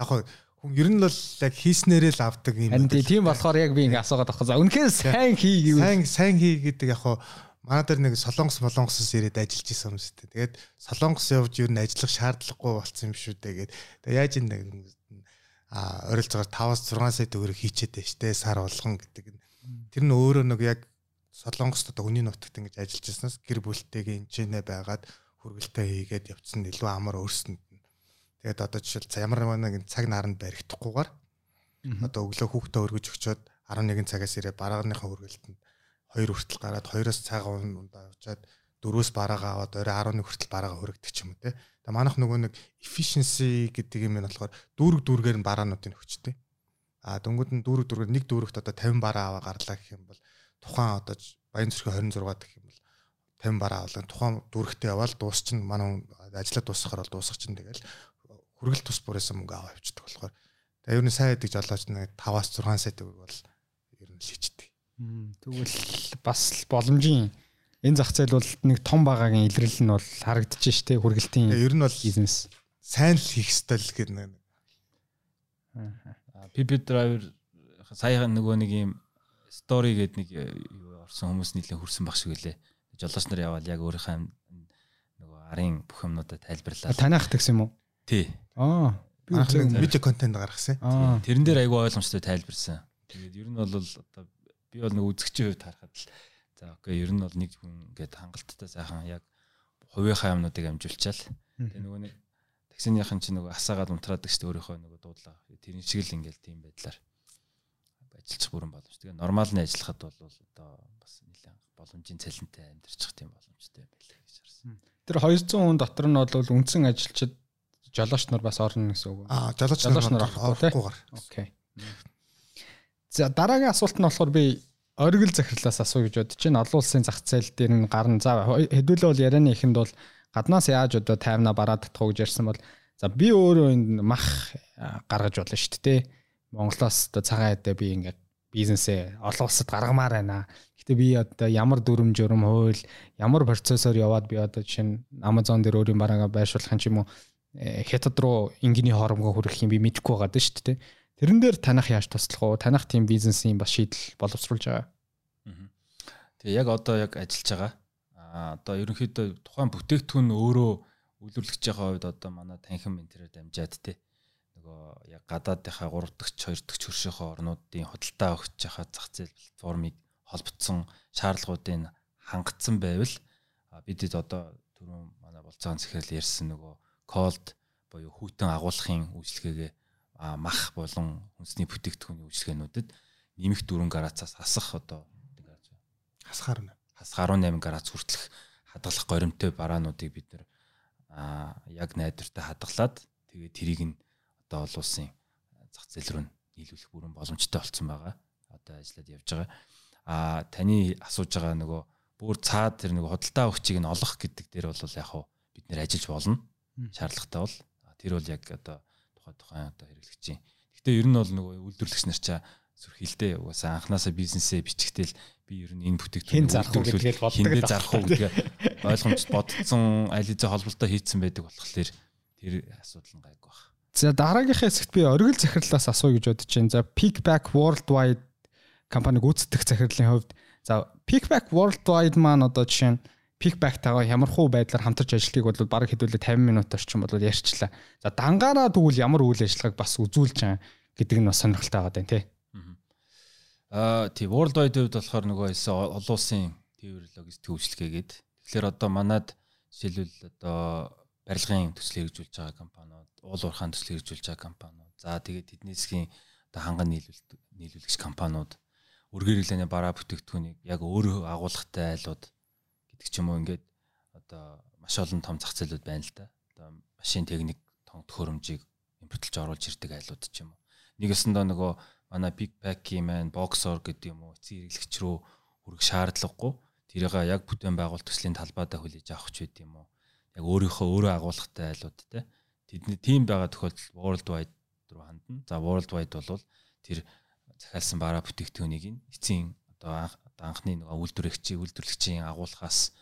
яг хоо хүн ер нь бол яг хийснээрээ л авдаг юм. Харин тийм болохоор яг би ингэ асуугаад авах. За үнэхээр сайн хий гэвэл сайн сайн хий гэдэг яг хоо манай дээр нэг солонгос молонгосоос ирээд ажиллаж исэн юм шүү дээ. Тэгээд солонгос явж ер нь ажиллах шаардлагагүй болсон юм шүү дээ. Тэгээд яаж энэ а ойролцоогоор 5-аас 6 сая төгрөг хийчихэд байж тээ сар болгон гэдэг нь. Тэр нь өөрөө нэг яг солонгост одоо хүний нутагт ингэж ажиллаж ирснээс гэр бүлтэйгээ энэчнээ байгаад хүргэлтээ хийгээд явцсан илүү амар өөрсөнд Тэгээд одоо жишээл ямар нэг цаг наранд баригдахгүйгээр одоо өглөө хүүхдээ өргөж өгчөөд 11 цагаас ирээ барааныхаа хүргэлтэнд 2 хүртэл гараад 2-оос цагаан ундаа явжаад 4-өөс бараагаа аваад орой 11 хүртэл бараагаа хүргдэг ч юм уу те. Тэгээ манайх нөгөө нэг efficiency гэдэг юм нь болохоор дүүрэг дүүргээр нь бараануудыг өгчтэй. А дөнгөд нь дүүрэг дүүргээр нэг дүүрэгт одоо 50 бараа аваа гарлаа гэх юм бол тухайн одоо Баян зүрхийн 26 гэх юм бол 50 бараа авлаа. Тухайн дүүрэгтээ яваал дуусчин манай ажиллаа дуусгахаар бол дуусгах чинь тэгэл хүргэл тус бүрээс мөнгө аваа явчихдаг болохоор тэгээ ер нь сайн гэдэг жолооч нэг 5-аас 6 сая төгрөг бол ер нь л хийждэг. Тэгвэл бас боломжийн энэ зах зээл бол нэг том багаагийн илрэл нь бол харагдаж штэ хүргэлтийн ер нь бол бизнес сайн л хийх ёстой л гэдэг нэг PP driver саяхан нөгөө нэг юм story гэдэг нэг юу орсон хүмүүс нийлээ хүрсэн баг шиг үлээ. Жолооч нар яваал яг өөрийнхөө нөгөө арын бүх юмнуудаа тайлбарлаа. Таниах гэсэн юм уу? Тий. Аа. Видео контент гаргасан. Тэрэн дээр айгүй ойлгомжтой тайлбарсан. Тэгээд ер нь бол одоо би бол нэг үзэгчийн хувьд харахад л за окей ер нь бол нэг хүн ингээд хангалттай сайхан яг хувийнхаа юмнуудыг амжуулчаал. Тэгээ нөгөө нэг таксиныхан чинь нөгөө асаагаад унтраадаг шүү дээ өөрийнхөө нөгөө дуудлага. Тэрэн шиг л ингээд тийм байдлаар ажиллах бүрэн боломж. Тэгээ нормал нь ажиллахад бол одоо бас нэлээд боломжийн цалинтай амьдарчих тийм боломжтой юм байна гэж харсан. Тэр 200 хүн дотор нь бол үндсэн ажилчид жолооч нар бас орно гэсэн үг. Аа, жолооч нар орохгүйгээр. Окей. За дараагийн асуулт нь болохоор би оргил захирлаас асуу гэж бодож байна. Олон улсын зах зээл дээр нь гарна. За хэдүүлээ бол ярианы ихэнд бол гаднаас яаж одоо таймна бараад татах уу гэж ярьсан бол за би өөрөө энд мах гаргаж болно шүү дээ. Монголоос одоо цагаан хэдэ би ингээд бизнесээ олон улсад гаргамаар байна. Гэтэ би одоо ямар дүрм журм хууль, ямар процессор яваад би одоо жишээ нь Amazon дээр өөрийн бараагаа байршуулах юм ч юм уу Э, хятад руу ингийн хоромгоо хүрэх юм би мэдэхгүй байгаа шүү дээ. Тэрэн дээр танах яаж туслах уу? Танах тийм бизнесийн бас шийдэл боловсруулж байгаа. Тэгээ яг одоо яг ажиллаж байгаа. Аа одоо ерөнхийдөө тухайн бүтээгдэхүүн өөрөө үйлдвэрлэгчийн хувьд одоо манай танхим ментерээр дамжаад те нөгөө яг гадаадынхаа 3 дахь 2 дахь хөршийнхөө орнуудын худалдаа өгч байгаа зах зээл платформыг холбогдсон шаардлагуудыг хангацсан байвал бидэд одоо түрүүн манай болцоон захирал ярьсан нөгөө cold буюу хүйтэн агуулгын үйлчлэгээгээ мах болон хүнсний бүтээгдэхүүний үйлчлэгээнүүдэд нэмэх 4 градусаас хасах одоо хасгаар хасгаар 18 градус хүртэлх хадгалах горимтой бараануудыг бид нэр яг найдвартай хадгалаад тэгээд тэрийг нь одоо олон улсын зах зээл рүү нийлүүлэх бүрэн боломжтой болсон байгаа. Одоо ажиллаад явж байгаа. А таны асууж байгаа нөгөө бүр цаад тэр нөгөө худалдаа өгчийг нь олох гэдэг дээр бол яг хаа бид нэр ажиллаж болно. Шаардлагатай бол. Тэр бол яг одоо тухай тухайн одоо хэрэглэгчийн. Гэхдээ ер нь бол нөгөө үйлдвэрлэгч нар чаа зүрхэлдээ угаасаа анханасаа бизнесээ бичгтэл би ер нь энэ бүтээгдэхүүн боддог. Хиндээ зарах уу гэдгээ ойлгомжтой бодсон аль хэзээ холболтоо хийцэн байдаг болохоор тэр асуудал нь гайг баг. За дараагийнхаа хэсэгт би оргил захирлаас асуу гэж бодож байна. За Pickback Worldwide компаниг гүйцэтгэх захирлын хувьд за Pickback Worldwide маань одоо жишээ нь пикбэк тагаа ямархуу байдлаар хамтарч ажиллахыг бол баг хэдүүлээ 50 минут орчим бол ярьчлаа. За дангаараа тэгвэл ямар үйл ажиллагааг бас үзүүлж байгаа гэдэг нь бас сонирхолтой байгаа даа тий. Аа тий World Wide Web болохоор нөгөө хэлсэн олон улсын тээвэр логистик үйлчлэгээгээд тэгэхээр одоо манад жишээлбэл одоо барилгын төсөл хэрэгжүүлж байгаа компаниуд, уул уурхайн төсөл хэрэгжүүлж байгаа компаниуд, за тэгээд тэднийсгийн одоо ханган нийлүүлэгч компаниуд үргээр хэлэний бараа бүтээгдэхүүнийг яг өөрөө агуулгатай айлууд гэдэг ч юм уу ингээд одоо маш олон том зах зээлүүд байна л да. Одоо машин техник тоног төхөөрөмжийг импортлж оруулж ирдэг айлууд ч юм уу. Нэгэсэндээ нөгөө манай big pack-ийн маань boxer гэдэг юм уу эцэг хэрэглэгч рүү хүрэх шаардлагагүй. Тэрийг яг бүтээн байгуул төслийн талбайдаа хүлээж авах ч байд юм уу. Яг өөрийнхөө өөрөө агуулгатай айлууд те. Тэдний тим байгаа тохиолдолд world wide руу хандна. За world wide бол тэр захиалсан бараа бүтээгдэхүүнийг эцсийн одоо анхны нэг үйлдвэрлэгчийн үйлдвэрлэгчийн агуулгаас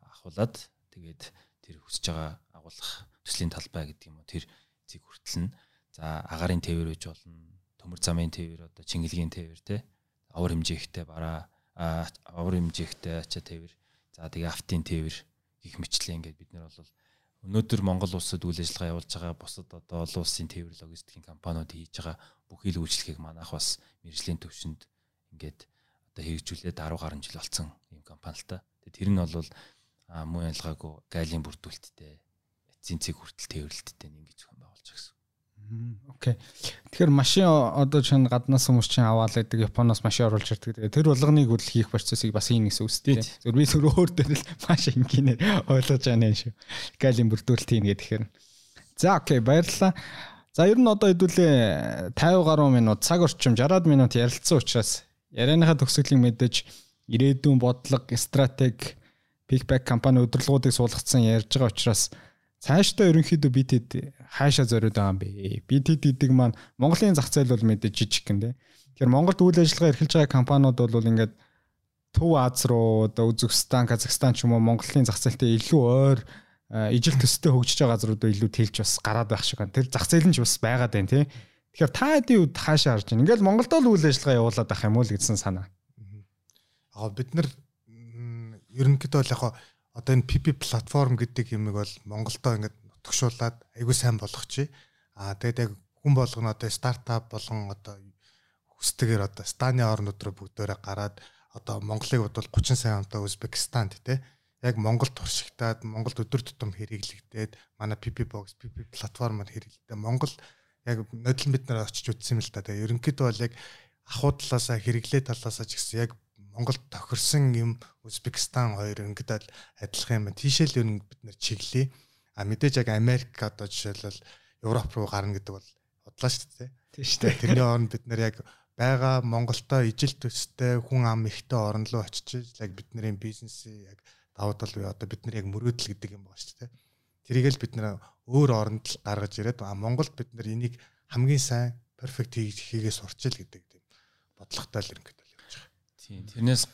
ахуулаад тэгээд тэр хүсэж байгаа агуулгах төслийн талбай гэдэг юм уу тэр зэг хүртэл нь. За агарын тээвэр үж болно төмөр замын тээвэр одоо чингэлгийн тээвэр те авар хэмжээхтэй бараа авар хэмжээхтэй ачаа тээвэр за тэгээ автын тээвэр гих мэтлээ ингээд бид нар бол өнөөдөр Монгол улсад үйл ажиллагаа явуулж байгаа бусад одоо олон улсын тээвэр логистикийн компаниуд хийж байгаа бүхий л үйлчлэгийг манайх бас мэрэгжлийн төвшөнд ингээд одоо хэрэгжүүлээд 10 гаруй жил болсон юм компани л та. Тэр нь бол муу ялгаагүй гайлын бүрдүүлэлттэй эцсийн хүртэл тээвэрлэлттэй нэг гэж зохион байгуулж гэсэн. Окей. Тэгэхээр машин одоо чинь гаднаас хүмүүс чинь аваад байдаг Японоос машин оруулж ирдэг. Тэр болгоныг үл хийх процессыг бас ийм нэгс үстэй. Зөв би зөв өөр дээр л маш энгийнээр ойлгож байгаа юм шүү. Гайлын бүрдүүлэлт хийнэ гэхээр. За окей баярлалаа. За ер нь одоо хэдүүлээ 50 гаруй минут цаг орчим 60 минут ярилцсан учраас ярианыхаа төгсгөлийг мэдээж ирээдүйн бодлого, стратеги, пикбэк компани удирдлагуудыг суулгацсан ярьж байгаа учраас цаашдаа ерөнхийдөө бид хэд хаашаа зориуд байгаа юм бэ? Бид хэд гэдэг маань Монголын зах зээл бол мэдээж жижиг гэн дээ. Тэгэхээр Монголд үйл ажиллагаа эрхэлж байгаа компаниуд бол ингээд Төв Аз руу одоо Үзбекистан, Казахстан ч юм уу Монголын зах зээлтэй илүү ойр ижил төстэй хөгжиж байгаа газруудаа илүү тэлж бас гараад байх шиг байна. Тэр зах зээл нь ч бас байгаад байна тий. Тэгэхээр та хэдийн үед хаашаа харж байна? Ингээл Монголд л үйл ажиллагаа явуулаад байх юм уу л гэсэн санаа. Аа бид нар ерөнхийдөө л яг одоо энэ PP платформ гэдэг юмыг бол Монголдо ингээд нутгшуулаад айгүй сайн болгочих. Аа тэгээд яг хүн болгоно одоо стартап болон одоо хүстэгээр одоо станы орнууд руу бүгдээрээ гараад одоо Монголыг бодвол 30 сая онтой Узбекистанд те яг Монголд туршигтаад Монголд өдөр тутам хэрэглэгдээд манай PP box PP платформод хэрэглэдэг. Монгол яг нодлон бид нар очиж үзсэн юм л да. Тэгээ ерөнхийдөө бол яг ахуй талаасаа хэрэглээ талаасаа ч гэсэн яг Монголд тохирсон юм Узбекистан хоёр ингээд адилхан юм. Тийшэл ер нь бид нэр чиглэе. А мэдээж яг Америк одоо жишээлбэл Европ руу гарна гэдэг бол бодлоо шүү дээ. Тийм шүү дээ. Тэрний оронд бид нэр яг байгаа Монголтой ижил төстэй хүн ам ихтэй орн руу очиж яг бидний бизнесийг яг давуу тал буюу одоо бид нар яг мөрөөдөл гэдэг юм байна шүү дээ. Тэрийг л бид нэр өөр оронд л гаргаж ирээд а Монголд бид нар энийг хамгийн сайн перфект хийгээ сурчил гэдэг тийм бодлоготой л ингээд Тийм. Тэрнээс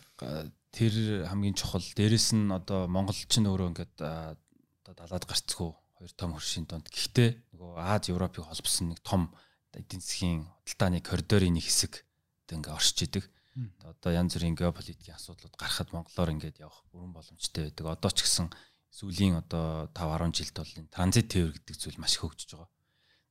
тэр хамгийн чухал. Дээрэс нь одоо монголч нь өөрөө ингээд одоо далаад гарцгүй хоёр том хөршийн донд. Гэхдээ нөгөө Аз Европыг холбосон нэг том эдийн засгийн худалдааны коридорын нэг хэсэг ингээ оршиж идэг. Одоо янз бүрийн геополитикийн асуудлууд гарахад монголоор ингээд явах бүрэн боломжтой байдаг. Одоо ч гэсэн сүүлийн одоо 5 10 жилд бол энэ транзит тээвэр гэдэг зүйл маш их хөгжиж байгаа.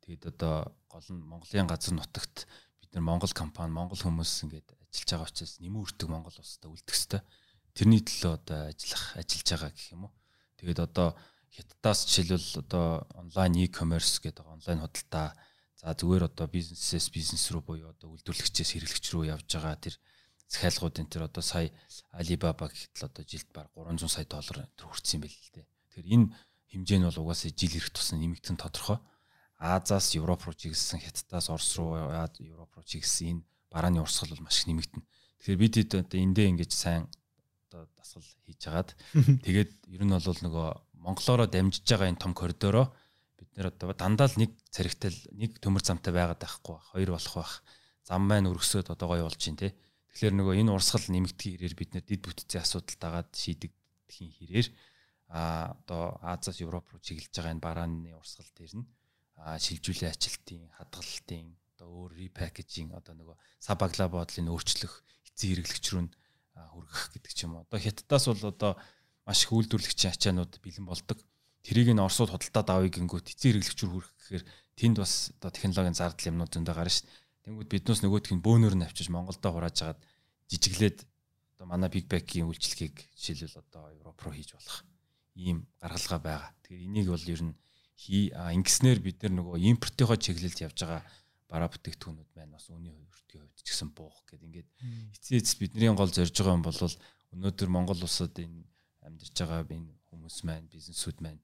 Тэгэд одоо гол нь Монголын газар нутагт бид нар Монгол компани, Монгол хүмүүс ингээд ажиллаж байгаа учраас нэмэн үртэг Монгол улстай үлдэх хэвээр тэрний төлөө одоо ажиллах ажиллаж байгаа гэх юм уу. Тэгээд одоо хятадаас жишээлбэл одоо онлайн e-commerce гэдэг онлайн худалдаа за зүгээр одоо бизнесээс бизнес рүү буюу одоо үйлдвэрлэгчээс хэрэглэгч рүү явж байгаа тэр захиалгуудын тэр одоо сая Alibaba гэхтэл одоо жилд баг 300 сая доллар төр юм байл л дээ. Тэгэхээр энэ хэмжээ нь бол угаасаа жил ирэх тусна нэмэгдэн тодорхой. Азаас Европ руу чиглэсэн, Хятадаас Орос руу Европ руу чиглэсэн энэ барааны урсгал бол маш их нэмэгдэнэ. Тэгэхээр бид хэд одоо эндээ ингэж сайн одоо дасгал хийж хагаад тэгээд ер нь бол нөгөө монголоороо дамжиж байгаа энэ том коридороо бид нэр одоо дандаа л нэг царигтай нэг төмөр замтай байгаад байхгүй бах хоёр болох бах зам маань өргөсөд одоо гоё болж байна те тэгэхээр нөгөө энэ урсгал нэмэгдэх хэрээр бид нэр дид бүтцийн асуудал дагаад шийдэгдэхийн хэрээр а одоо Азаас Европ руу чиглэж байгаа энэ барааны урсгал дээр нь шилжүүлэн ажилтын хадгалтын одоо өөр репакэжинг одоо нөгөө сабагла бодлыг өөрчлөх эцсийн хэрэглэгч рүү хүргэх гэдэг ч юм уу. Одоо хятадаас бол одоо маш их үйлдвэрлэгчийн ачаанууд бэлэн болдог. Тэрийг нь Оросууд худалдаад авъя гингүүт эцсийн хэрэглэгч рүү хүргэх гэхээр тэнд бас одоо технологийн зардал юмнууд зөндөө гарна шүү дээ. Тэнгүүд биднээс нөгөөх нь бөөнөр нь авчиж Монголдо хурааж агаад жижиглээд одоо манай Big Back-ийн үйлчлэгийг жишээлбэл одоо Европ руу хийж болох ийм гаргалгаа байгаа. Тэгэхээр энийг бол ер нь хий ингэснээр бид нар нөгөө импортынхоо чиглэлд явж байгаа бараа бүтээгдэхүүнүүд маань бас үүний өртгийн хувьд ч гэсэн буух гэдэг ингээд эцсийн эцэс бидний гол зорж байгаа юм бол өнөөдөр Монгол улсад энэ амьдарч байгаа энэ хүмүүс маань бизнесүүд маань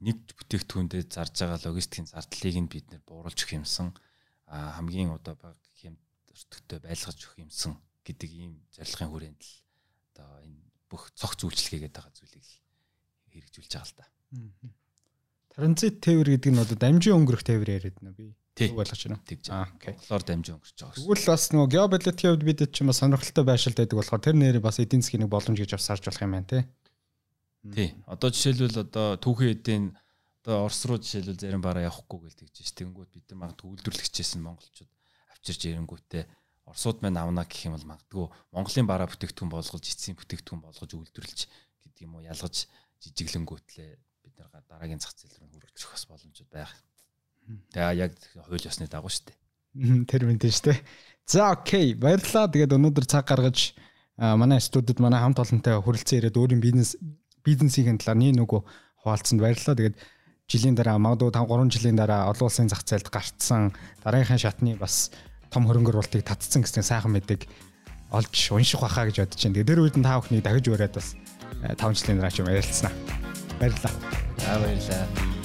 нэг бүтээгдэхүүндээ зарж байгаа логистикийн зардлыг нь бид нэр бууруулж өгөх юмсан хамгийн одоо баг хэмт өртөгтэй байлгаж өгөх юмсан гэдэг ийм зорилгын хүрээнд л одоо энэ бүх цогц үйлчлэгээгээд байгаа зүйлийг хэрэгжүүлж байгаа л да. Транзит тээвэр гэдэг нь одоо дамжин өнгөрөх тээвэр яриад байна би. Тий. ойлгож байна? Тэгж. Аа, окей. Монголоор дамжин өнгөрч байгаа. Тэгвэл бас нөгөө геополитикийн хувьд бид ч юм сонирхолтой байшилт байдаг болохоор тэр нэрийг бас эдийн засгийн нэг боломж гэж бас харж болох юм байна тий. Тий. Одоо жишээлбэл одоо түүхэн эдийн одоо Орос руу жишээлбэл зарим бараа явахгүй гэж тэгж ш. Тэнгүүд бид нар магадгүй үйлдвэрлэгчээс нь монголчууд авчирч ирэнгүүтээ Оросууд маань авна гэх юм бол магадгүй Монголын бараа бүтээгдэхүүн болгож эцсийн бүтээгдэхүүн болгож үйлдвэрлэж гэдэг юм уу ялгаж жижиглэнгүүтлээ бид нар дараагийн зах зээл рүү хүргэх бас боломжууд байх. Тэгээ яг хууль ёсны дагуу шүү дээ. Тэр мэдэн шүү дээ. За окей баярлалаа. Тэгээд өнөөдөр цаг гаргаж манай студид манай хамт олонтой хүрэлцэн ирээд өөрийн бизнес бизнесийн талаар нэг нөгөө хуваалцсанд баярлалаа. Тэгээд жилийн дараа магадгүй 5 3 жилийн дараа олон улсын зах зээлд гарцсан дараагийн шатны бас том хөрөнгө оруулалтыг татцсан гэсэн сайхан мэдээг олж унших байхаа гэж бодож байна. Тэгээд тэр үед нь та бүхний дахиж ураад бас 5 жилийн дараа ч юм ярилцсанаа. Баярлалаа. За баярлалаа.